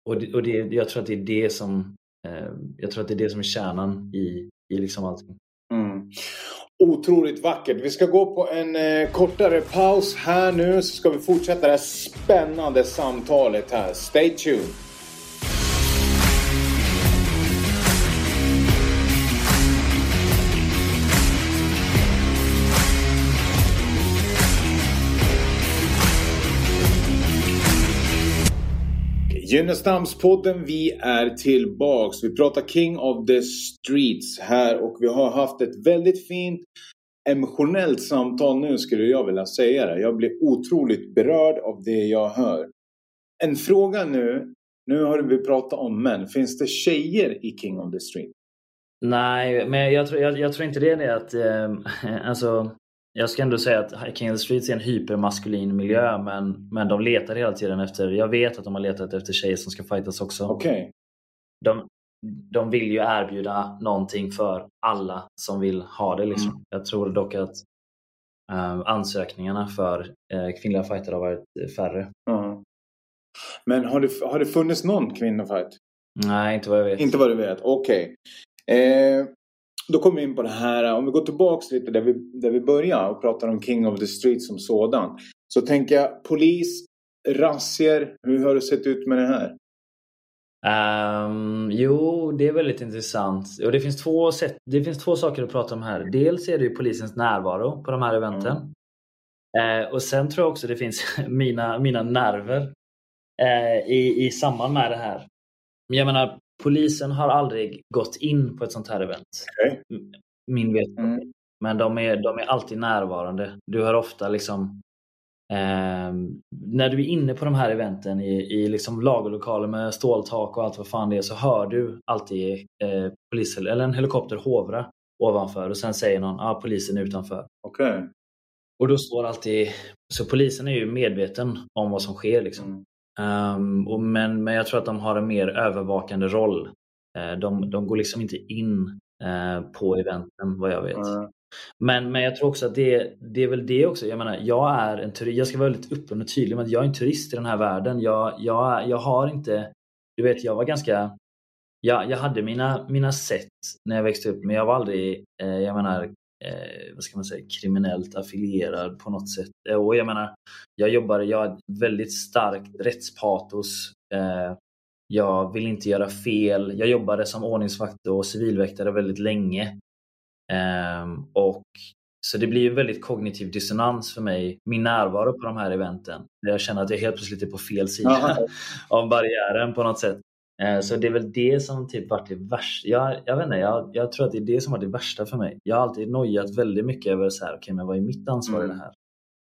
och det, och det, jag tror att det är det som uh, jag tror att det är det som är kärnan i, i liksom allting. Mm. Otroligt vackert. Vi ska gå på en eh, kortare paus här nu så ska vi fortsätta det här spännande samtalet här. Stay tuned! Gynnestamspodden, vi är tillbaks. Vi pratar King of the Streets här och vi har haft ett väldigt fint emotionellt samtal nu skulle jag vilja säga det. Jag blir otroligt berörd av det jag hör. En fråga nu. Nu har vi pratat om män. Finns det tjejer i King of the Street? Nej, men jag tror, jag, jag tror inte det är det att... Eh, alltså, jag ska ändå säga att King of the Streets är en hypermaskulin miljö men, men de letar hela tiden efter, jag vet att de har letat efter tjejer som ska fightas också. Okay. De, de vill ju erbjuda någonting för alla som vill ha det. Liksom. Mm. Jag tror dock att uh, ansökningarna för uh, kvinnliga fighter har varit färre. Mm. Men har det, har det funnits någon kvinnofight? Nej, inte vad jag vet. Inte vad du vet, okej. Okay. Eh, då kommer vi in på det här, om vi går tillbaks lite där vi, där vi började och pratar om King of the Street som sådan. Så tänker jag polis, razzior, hur har det sett ut med det här? Um, jo, det är väldigt intressant. Och det, finns två sätt, det finns två saker att prata om här. Dels är det ju polisens närvaro på de här eventen. Mm. Uh, och sen tror jag också det finns mina, mina nerver uh, i, i samband med det här. Jag menar, Polisen har aldrig gått in på ett sånt här event. Okay. Min vetskap. Mm. Men de är, de är alltid närvarande. Du hör ofta liksom eh, när du är inne på de här eventen i, i liksom lagerlokaler med ståltak och allt vad fan det är så hör du alltid eh, polis, eller en helikopter hovra ovanför och sen säger någon ah, polisen är utanför. Okay. Och då står alltid, så polisen är ju medveten om vad som sker. Liksom. Mm. Um, och men, men jag tror att de har en mer övervakande roll. Uh, de, de går liksom inte in uh, på eventen vad jag vet. Mm. Men, men jag tror också att det, det är väl det också. Jag menar, jag är en turist. Jag ska vara väldigt öppen och tydlig med att jag är en turist i den här världen. Jag, jag, jag har inte, du vet jag var ganska jag, jag hade mina, mina sätt när jag växte upp men jag var aldrig, eh, jag menar eh, vad ska man säga, kriminellt affilierad på något sätt. Eh, och jag menar, jag jobbar, jag har väldigt starkt rättspatos. Eh, jag vill inte göra fel. Jag jobbade som ordningsvakt och civilväktare väldigt länge. Eh, och så det blir en väldigt kognitiv dissonans för mig, min närvaro på de här eventen. Jag känner att jag helt plötsligt är på fel sida av barriären på något sätt. Eh, så det är väl det som typ varit det värsta. Jag, jag vet inte, jag, jag tror att det är det som varit det värsta för mig. Jag har alltid nojat väldigt mycket över så här, okay, men vad är mitt ansvar mm. i det här?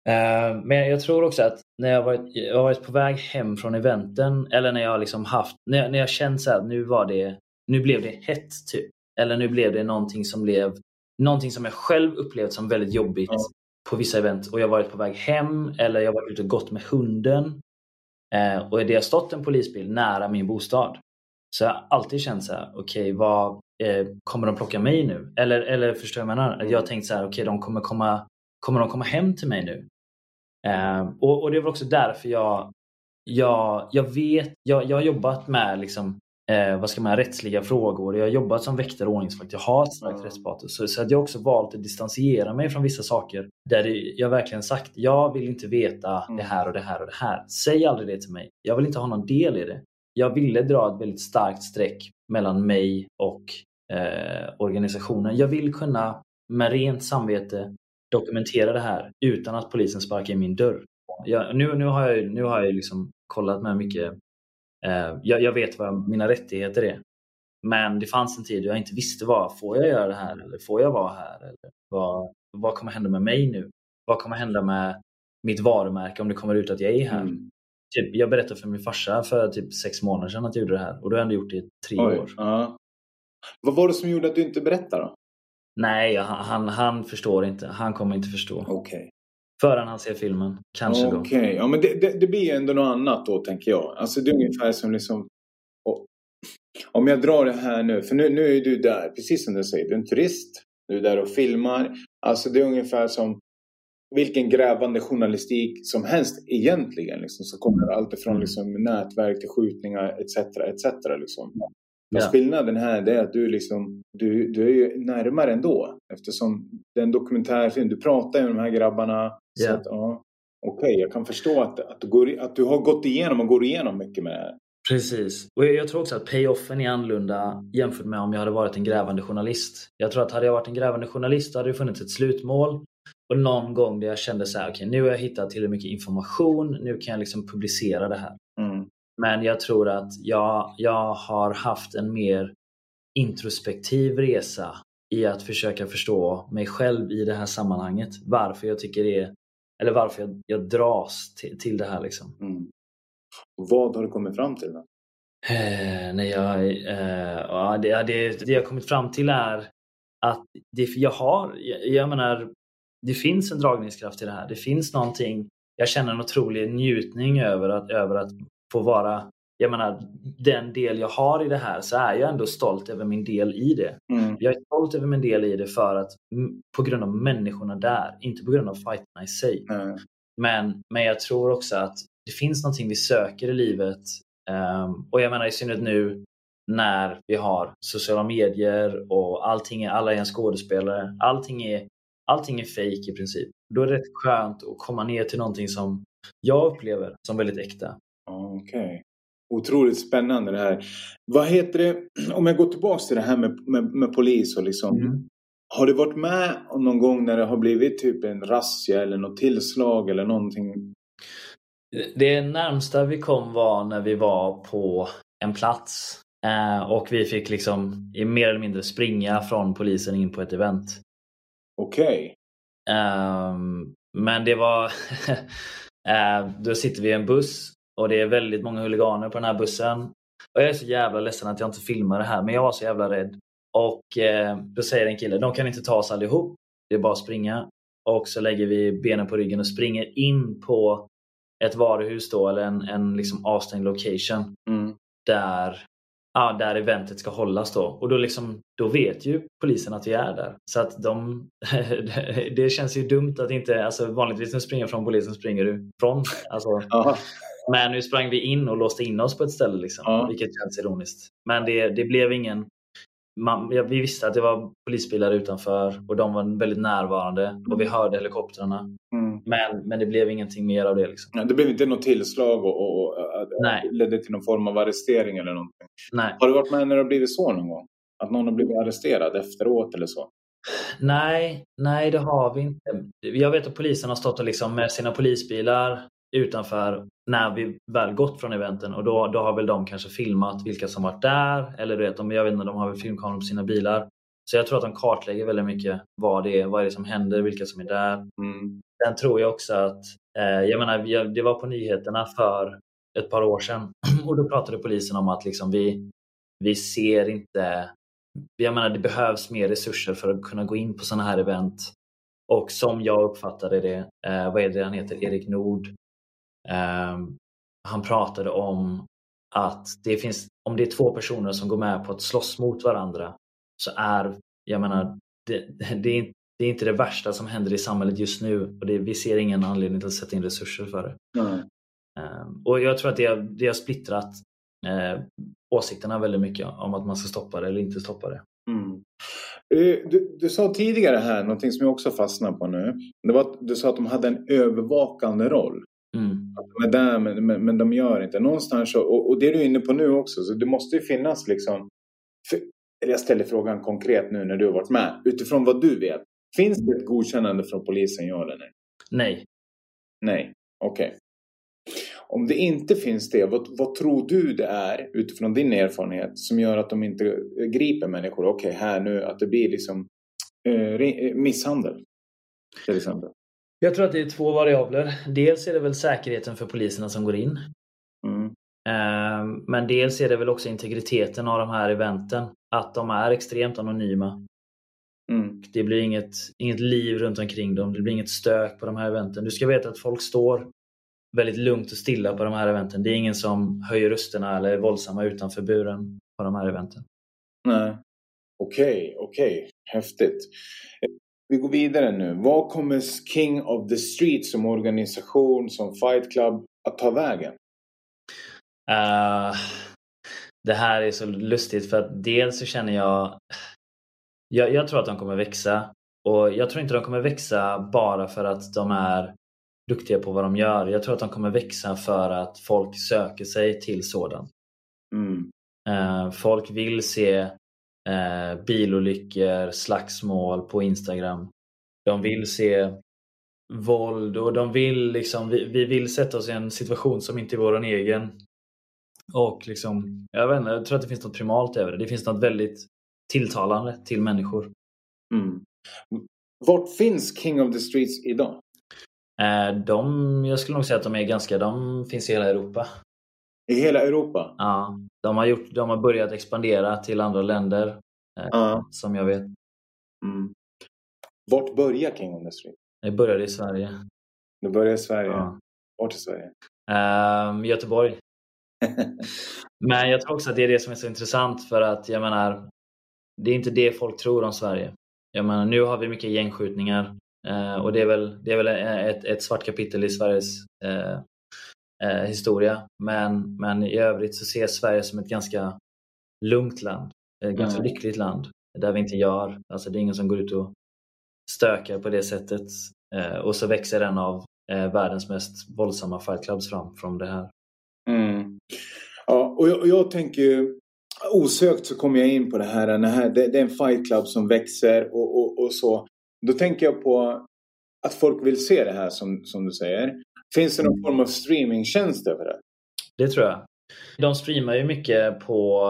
Uh, men jag tror också att när jag varit, jag har varit på väg hem från eventen eller när jag liksom haft, när jag, när jag känt så här, nu var det, nu blev det hett typ. Eller nu blev det någonting som blev, någonting som jag själv upplevt som väldigt jobbigt mm. på vissa event och jag har varit på väg hem eller jag har varit ute och gått med hunden Eh, och det har stått en polisbil nära min bostad. Så jag har alltid känt så här, okej okay, eh, kommer de plocka mig nu? Eller, eller förstår jag jag menar? Jag har tänkt så här, okej okay, de kommer komma, kommer de komma hem till mig nu? Eh, och, och, det var också därför jag, jag, jag vet, jag, jag har jobbat med liksom, eh, vad ska man, rättsliga frågor. Jag har jobbat som väktare och ordningsvakt. Jag har ett starkt mm. rättspatos. Så, så att jag också valt att distansera mig från vissa saker. Där jag verkligen sagt, jag vill inte veta mm. det här och det här och det här. Säg aldrig det till mig. Jag vill inte ha någon del i det. Jag ville dra ett väldigt starkt streck mellan mig och eh, organisationen. Jag vill kunna med rent samvete dokumentera det här utan att polisen sparkar i min dörr. Jag, nu, nu har jag, nu har jag liksom kollat med mycket. Eh, jag, jag, vet vad mina rättigheter är. Men det fanns en tid då jag inte visste vad, får jag göra det här eller får jag vara här? Eller vad, vad kommer hända med mig nu? Vad kommer hända med mitt varumärke om det kommer ut att jag är här? Mm. Typ, jag berättade för min farsa för typ sex månader sedan att jag gjorde det här och då har jag ändå gjort det i tre Oj, år. Uh. Vad var det som gjorde att du inte berättade då? Nej, han, han, han förstår inte. Han kommer inte förstå. Okej. Okay. Förrän han ser filmen. Kanske okay. då. Okej, ja men det, det, det blir ändå något annat då tänker jag. Alltså det är ungefär som liksom om jag drar det här nu, för nu, nu är du där, precis som du säger, du är en turist. Du är där och filmar. Alltså det är ungefär som vilken grävande journalistik som helst egentligen. Liksom, så kommer allt ifrån liksom, nätverk till skjutningar etc. etc liksom. Ja. skillnaden här är att du, liksom, du, du är ju närmare ändå. Eftersom det är en dokumentärfilm. Du pratar ju med de här grabbarna. Ja. Så ja, Okej, okay, jag kan förstå att, att, du går, att du har gått igenom och går igenom mycket med det här. Precis. Och jag, tror också att payoffen är annorlunda jämfört med om jag hade varit en grävande journalist. Jag tror att hade jag varit en grävande journalist hade det funnits ett slutmål. Och någon gång där jag kände så här, okej okay, nu har jag hittat tillräckligt mycket information, nu kan jag liksom publicera det här. Mm. Men jag tror att jag, jag har haft en mer introspektiv resa i att försöka förstå mig själv i det här sammanhanget. Varför jag tycker det eller varför jag, jag dras till, till det här. Liksom. Mm. Vad har du kommit fram till? Då? Eh, nej, jag, eh, ja, det, det, det jag kommit fram till är att det, jag har, jag, jag menar, det finns en dragningskraft i det här. Det finns någonting, jag känner en otrolig njutning över att, över att få vara jag menar, den del jag har i det här så är jag ändå stolt över min del i det. Mm. Jag är stolt över min del i det för att på grund av människorna där, inte på grund av fighterna i sig. Mm. Men, men jag tror också att det finns någonting vi söker i livet. Um, och jag menar i synnerhet nu när vi har sociala medier och allting är, alla är en skådespelare. Allting är, allting är fake i princip. Då är det rätt skönt att komma ner till någonting som jag upplever som väldigt äkta. Okej. Okay. Otroligt spännande det här. Vad heter det, om jag går tillbaka till det här med, med, med polis och liksom. Mm. Har du varit med någon gång när det har blivit typ en razzia eller något tillslag eller någonting? Det närmsta vi kom var när vi var på en plats eh, och vi fick liksom mer eller mindre springa från polisen in på ett event. Okej. Okay. Um, men det var... uh, då sitter vi i en buss och det är väldigt många huliganer på den här bussen. Och jag är så jävla ledsen att jag inte filmar det här, men jag var så jävla rädd. Och eh, då säger en kille, de kan inte ta oss allihop. Det är bara att springa. Och så lägger vi benen på ryggen och springer in på ett varuhus då, eller en, en liksom avstängd location. Mm. Där, ja, där eventet ska hållas då. Och då, liksom, då vet ju polisen att vi är där. Så att de, det känns ju dumt att inte, alltså vanligtvis när du springer från polisen springer du från. Alltså, men nu sprang vi in och låste in oss på ett ställe, liksom, ja. vilket känns ironiskt. Men det, det blev ingen... Man, ja, vi visste att det var polisbilar utanför och de var väldigt närvarande mm. och vi hörde helikoptrarna. Mm. Men, men det blev ingenting mer av det. Liksom. Ja, det blev inte något tillslag och, och, och Nej. ledde till någon form av arrestering eller någonting? Nej. Har du varit med när det har blivit så någon gång? Att någon har blivit arresterad efteråt eller så? Nej, nej det har vi inte. Jag vet att polisen har stått och liksom med sina polisbilar utanför när vi väl gått från eventen och då, då har väl de kanske filmat vilka som varit där eller du vet, de, jag vet inte, de har väl filmkameror på sina bilar. Så jag tror att de kartlägger väldigt mycket vad det är, vad är det som händer, vilka som är där. Mm. Sen tror jag också att, eh, jag menar, det var på nyheterna för ett par år sedan och då pratade polisen om att liksom vi, vi ser inte, jag menar det behövs mer resurser för att kunna gå in på sådana här event. Och som jag uppfattade det, eh, vad är det han heter, Erik Nord, han pratade om att det finns, om det är två personer som går med på att slåss mot varandra så är, jag menar, det, det, är, det är inte det värsta som händer i samhället just nu och det, vi ser ingen anledning till att sätta in resurser för det. Mm. Och jag tror att det, det har splittrat eh, åsikterna väldigt mycket om att man ska stoppa det eller inte stoppa det. Mm. Eh, du, du, sa tidigare här, någonting som jag också fastnar på nu. Det var att du sa att de hade en övervakande roll. De är där men, men, men, de gör inte. Någonstans, och, och det är du inne på nu också, så det måste ju finnas liksom... För, eller jag ställer frågan konkret nu när du har varit med. Utifrån vad du vet. Finns det ett godkännande från polisen, ja eller nej? Nej. Nej, okej. Okay. Om det inte finns det, vad, vad, tror du det är utifrån din erfarenhet som gör att de inte griper människor? Okej, okay, här nu, att det blir liksom eh, misshandel till exempel. Jag tror att det är två variabler. Dels är det väl säkerheten för poliserna som går in. Mm. Eh, men dels är det väl också integriteten av de här eventen. Att de är extremt anonyma. Mm. Det blir inget, inget liv runt omkring dem. Det blir inget stök på de här eventen. Du ska veta att folk står väldigt lugnt och stilla på de här eventen. Det är ingen som höjer rösterna eller är våldsamma utanför buren på de här eventen. Nej. Okej, okay, okej. Okay. Häftigt. Vi går vidare nu. Vad kommer King of the Street som organisation, som Fight Club att ta vägen? Uh, det här är så lustigt för att dels så känner jag, jag jag tror att de kommer växa och jag tror inte de kommer växa bara för att de är duktiga på vad de gör. Jag tror att de kommer växa för att folk söker sig till sådant. Mm. Uh, folk vill se uh, bilolyckor, slagsmål på Instagram. De vill se våld och de vill liksom, vi, vi vill sätta oss i en situation som inte är vår egen. Och liksom, jag vet inte, jag tror att det finns något primalt över det. Det finns något väldigt tilltalande till människor. Mm. Vart finns King of the Streets idag? Eh, de, jag skulle nog säga att de är ganska, de finns i hela Europa. I hela Europa? Ja. De har, gjort, de har börjat expandera till andra länder. Eh. Som jag vet. Mm. Vart börjar King of the Street? Det började i Sverige. Det började i Sverige? Ja. Vart i Sverige? Um, Göteborg. Men jag tror också att det är det som är så intressant för att jag menar, det är inte det folk tror om Sverige. Jag menar, nu har vi mycket gängskjutningar eh, och det är väl, det är väl ett, ett svart kapitel i Sveriges eh, eh, historia. Men, men i övrigt så ses Sverige som ett ganska lugnt land. Ett ganska mm. lyckligt land där vi inte gör, alltså det är ingen som går ut och stökar på det sättet. Eh, och så växer en av eh, världens mest våldsamma fight clubs fram från det här. Mm. Ja, och jag, och jag tänker ju osökt så kommer jag in på det här. Det, här, det, är en fight club som växer och, och, och, så. Då tänker jag på att folk vill se det här som, som du säger. Finns det någon form av streamingtjänst över det? Det tror jag. De streamar ju mycket på,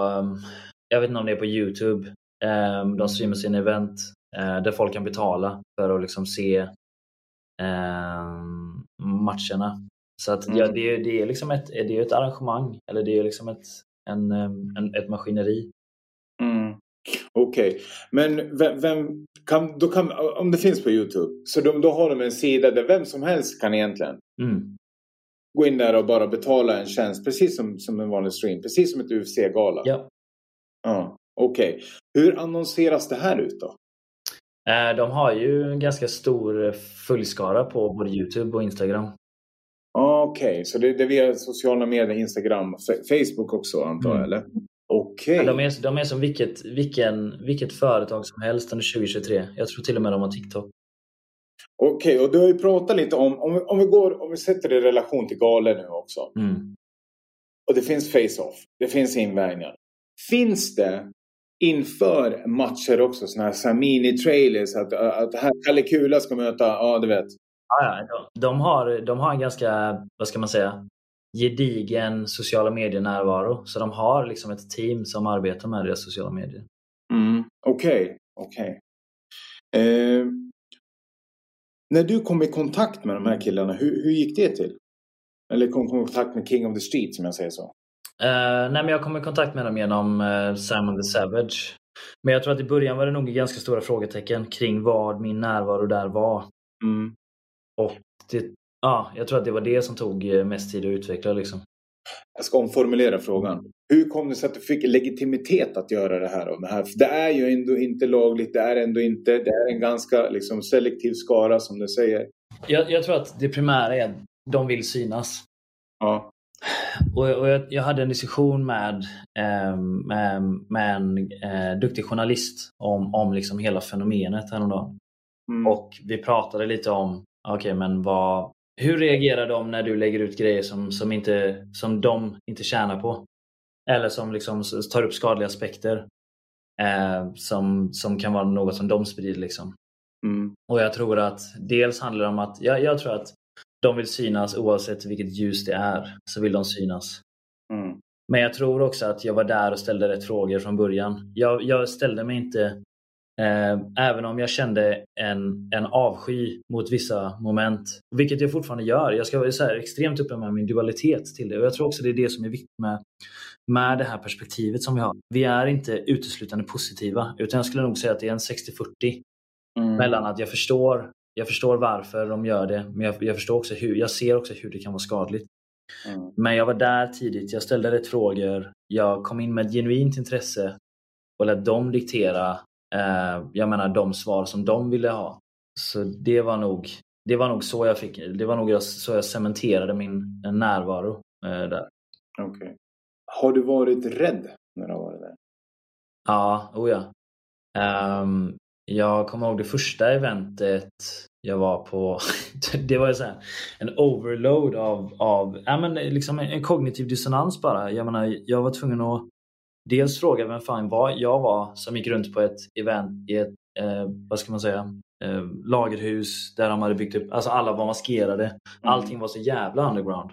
jag vet inte om det är på Youtube. Ehm, de streamar sina event eh, där folk kan betala för att liksom se ehm, matcherna. Så att, mm. ja, det, är, det är liksom ett, det är ett arrangemang, eller det är liksom ett, en, en ett maskineri. Mm. Okej, okay. men vem, vem, kan, kan, om det finns på Youtube, så då, då har de en sida där vem som helst kan egentligen mm. gå in där och bara betala en tjänst, precis som, som en vanlig stream, precis som ett UFC-gala. Ja. ja Okej. Okay. Hur annonseras det här ut då? Eh, de har ju en ganska stor följskara på både Youtube och Instagram. Okej, okay. så det, det är via sociala medier, Instagram, Facebook också antar jag, mm. eller? Okej. Okay. De, är, de är som vilket, vilken, vilket företag som helst under 2023. Jag tror till och med de har TikTok. Okej, okay, och du har ju pratat lite om, om, om, vi går, om vi sätter det i relation till galer nu också. Mm. Och det finns face-off, det finns invägningar. Finns det inför matcher också sådana här mini-trailers. Att, att här Kalle Kula ska möta, ja du vet. Ja, de, har, de har en ganska, vad ska man säga, gedigen sociala medier-närvaro. Så de har liksom ett team som arbetar med deras sociala medier. Mm, Okej, okay, okej. Okay. Eh, när du kom i kontakt med de här killarna, hur, hur gick det till? Eller kom i kontakt med King of the Street som jag säger så? Uh, nej, men jag kom i kontakt med dem genom uh, Simon the Savage. Men jag tror att i början var det nog ganska stora frågetecken kring vad min närvaro där var. Mm. Och det, ja, jag tror att det var det som tog eh, mest tid att utveckla. Liksom. Jag ska omformulera frågan. Hur kom det sig att du fick legitimitet att göra det här? det här? det är ju ändå inte lagligt, det är ändå inte, det är en ganska liksom, selektiv skara som du säger. Jag, jag tror att det primära är att de vill synas. Ja. och, och jag, jag, hade en diskussion med, eh, med, med en eh, duktig journalist om, om liksom hela fenomenet häromdagen. Mm. Och vi pratade lite om, okej okay, men vad, hur reagerar de när du lägger ut grejer som, som, inte, som de inte tjänar på? Eller som liksom tar upp skadliga aspekter. Eh, som, som kan vara något som de sprider. Liksom. Mm. Och jag tror att dels handlar det om att, jag, jag tror att de vill synas oavsett vilket ljus det är, så vill de synas. Mm. Men jag tror också att jag var där och ställde rätt frågor från början. Jag, jag ställde mig inte, även om jag kände en, en avsky mot vissa moment, vilket jag fortfarande gör. Jag ska vara så extremt öppen med min dualitet till det. Och Jag tror också det är det som är viktigt med, med det här perspektivet som vi har. Vi är inte uteslutande positiva, utan jag skulle nog säga att det är en 60-40 mm. mellan att jag förstår jag förstår varför de gör det, men jag, jag, förstår också hur, jag ser också hur det kan vara skadligt. Mm. Men jag var där tidigt, jag ställde rätt frågor, jag kom in med ett genuint intresse och lät dem diktera eh, jag menar, de svar som de ville ha. Så det var nog, det var nog så jag fick, det var nog så jag cementerade min närvaro eh, där. Okay. Har du varit rädd när du har varit där? Ja, oh ja. Um, jag kommer ihåg det första eventet jag var på. det var så här, en overload av, av ja, men liksom en kognitiv dissonans bara. Jag menar, jag var tvungen att dels fråga vem fan var jag var som gick runt på ett event i ett, eh, vad ska man säga, eh, lagerhus där de hade byggt upp, alltså alla var maskerade. Mm. Allting var så jävla underground.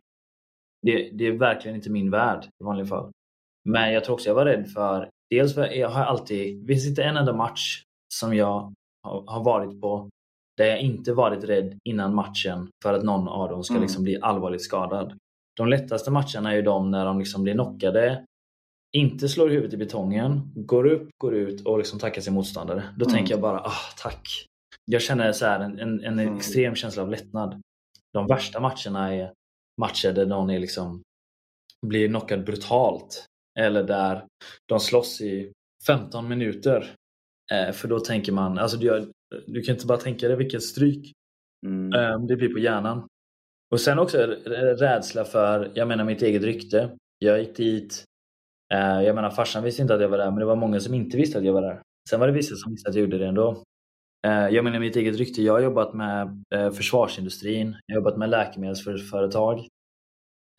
Det, det är verkligen inte min värld i vanliga fall. Men jag tror också jag var rädd för, dels för jag har alltid, det finns inte en enda match som jag har varit på där jag inte varit rädd innan matchen för att någon av dem ska mm. liksom bli allvarligt skadad. De lättaste matcherna är ju de när de liksom blir knockade, inte slår huvudet i betongen, går upp, går ut och liksom tackar sin motståndare. Då mm. tänker jag bara ah, tack. Jag känner så en, en, en mm. extrem känsla av lättnad. De värsta matcherna är matcher där någon är liksom, blir knockad brutalt. Eller där de slåss i 15 minuter Eh, för då tänker man, alltså du, du kan inte bara tänka dig vilket stryk mm. eh, det blir på hjärnan. Och sen också rädsla för, jag menar mitt eget rykte. Jag gick dit, jag menar farsan visste inte att jag var där men det var många som inte visste att jag var där. Sen var det vissa som visste att jag gjorde det ändå. Eh, jag menar mitt eget rykte. Jag har jobbat med eh, försvarsindustrin, jag har jobbat med läkemedelsföretag.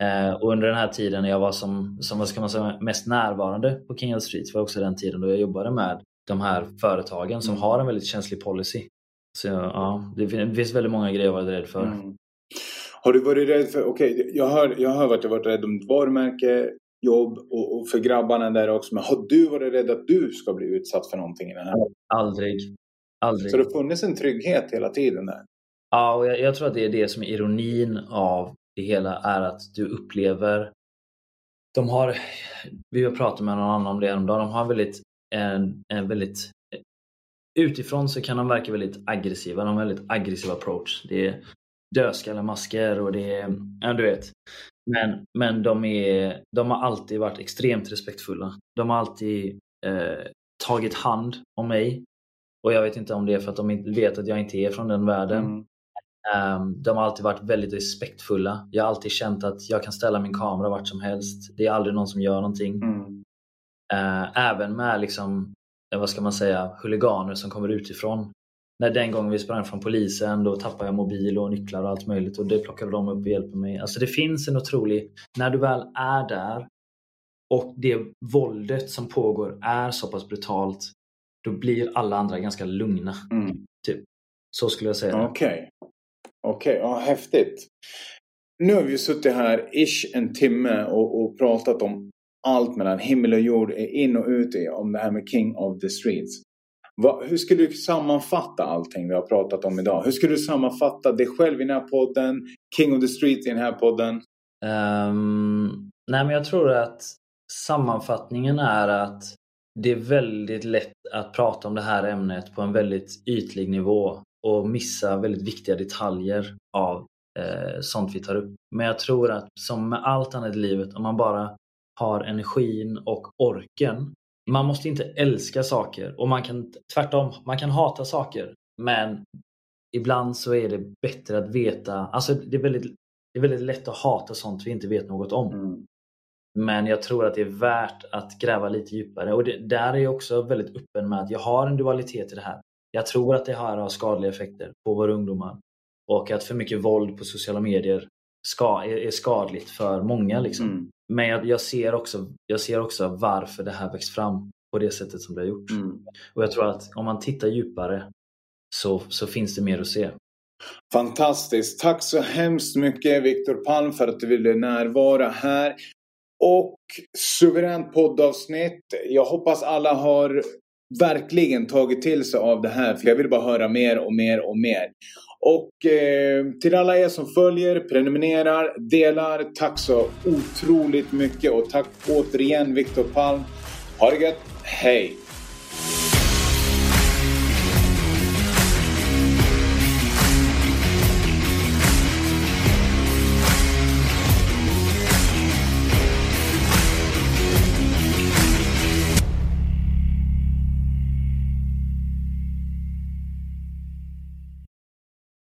Eh, och under den här tiden när jag var som, som vad ska man säga, mest närvarande på King of Street var också den tiden då jag jobbade med de här företagen som mm. har en väldigt känslig policy. Så ja, det finns väldigt många grejer att vara rädd för. Mm. Har du varit rädd för, okej okay, jag, hör, jag hör att du varit rädd om ditt varumärke, jobb och, och, för grabbarna där också. Men har du varit rädd att du ska bli utsatt för någonting i den här? Aldrig. Aldrig. Så det har funnits en trygghet hela tiden där? Ja, och jag, jag tror att det är det som är ironin av det hela är att du upplever de har, vi har pratat med någon annan om det häromdagen, de har väldigt en, en väldigt Utifrån så kan de verka väldigt aggressiva. De har en väldigt aggressiv approach. Det är dödskallemasker och det är, ja du vet. Men, men de, är, de har alltid varit extremt respektfulla. De har alltid eh, tagit hand om mig. Och jag vet inte om det är för att de vet att jag inte är från den världen. Mm. Um, de har alltid varit väldigt respektfulla. Jag har alltid känt att jag kan ställa min kamera vart som helst. Det är aldrig någon som gör någonting. Mm. Eh, även med liksom, eh, vad ska man säga, huliganer som kommer utifrån. När den gången vi sprang från polisen då tappade jag mobil och nycklar och allt möjligt och det plockade de upp och hjälpte mig. Alltså det finns en otrolig, när du väl är där och det våldet som pågår är så pass brutalt då blir alla andra ganska lugna. Mm. Typ. Så skulle jag säga. Okej. Okay. Okej, okay. ja, häftigt. Nu har vi suttit här ish en timme och, och pratat om allt mellan himmel och jord, in och ut om det här med King of the Streets. Va, hur skulle du sammanfatta allting vi har pratat om idag? Hur skulle du sammanfatta dig själv i den här podden, King of the street i den här podden? Um, nej men jag tror att sammanfattningen är att det är väldigt lätt att prata om det här ämnet på en väldigt ytlig nivå och missa väldigt viktiga detaljer av eh, sånt vi tar upp. Men jag tror att som med allt annat i livet, om man bara har energin och orken. Man måste inte älska saker och man kan tvärtom, man kan hata saker. Men ibland så är det bättre att veta, alltså det är väldigt det är väldigt lätt att hata sånt vi inte vet något om. Mm. Men jag tror att det är värt att gräva lite djupare och det, där är jag också väldigt öppen med att jag har en dualitet i det här. Jag tror att det här har skadliga effekter på våra ungdomar och att för mycket våld på sociala medier ska, är, är skadligt för många. Liksom. Mm. Men jag, jag, ser också, jag ser också varför det här växt fram på det sättet som det har gjort. Mm. Och jag tror att om man tittar djupare så, så finns det mer att se. Fantastiskt. Tack så hemskt mycket Viktor Palm för att du ville närvara här. Och suveränt poddavsnitt. Jag hoppas alla har verkligen tagit till sig av det här. För jag vill bara höra mer och mer och mer. Och eh, till alla er som följer, prenumererar, delar. Tack så otroligt mycket. Och tack återigen Viktor Palm. Ha det gött. Hej!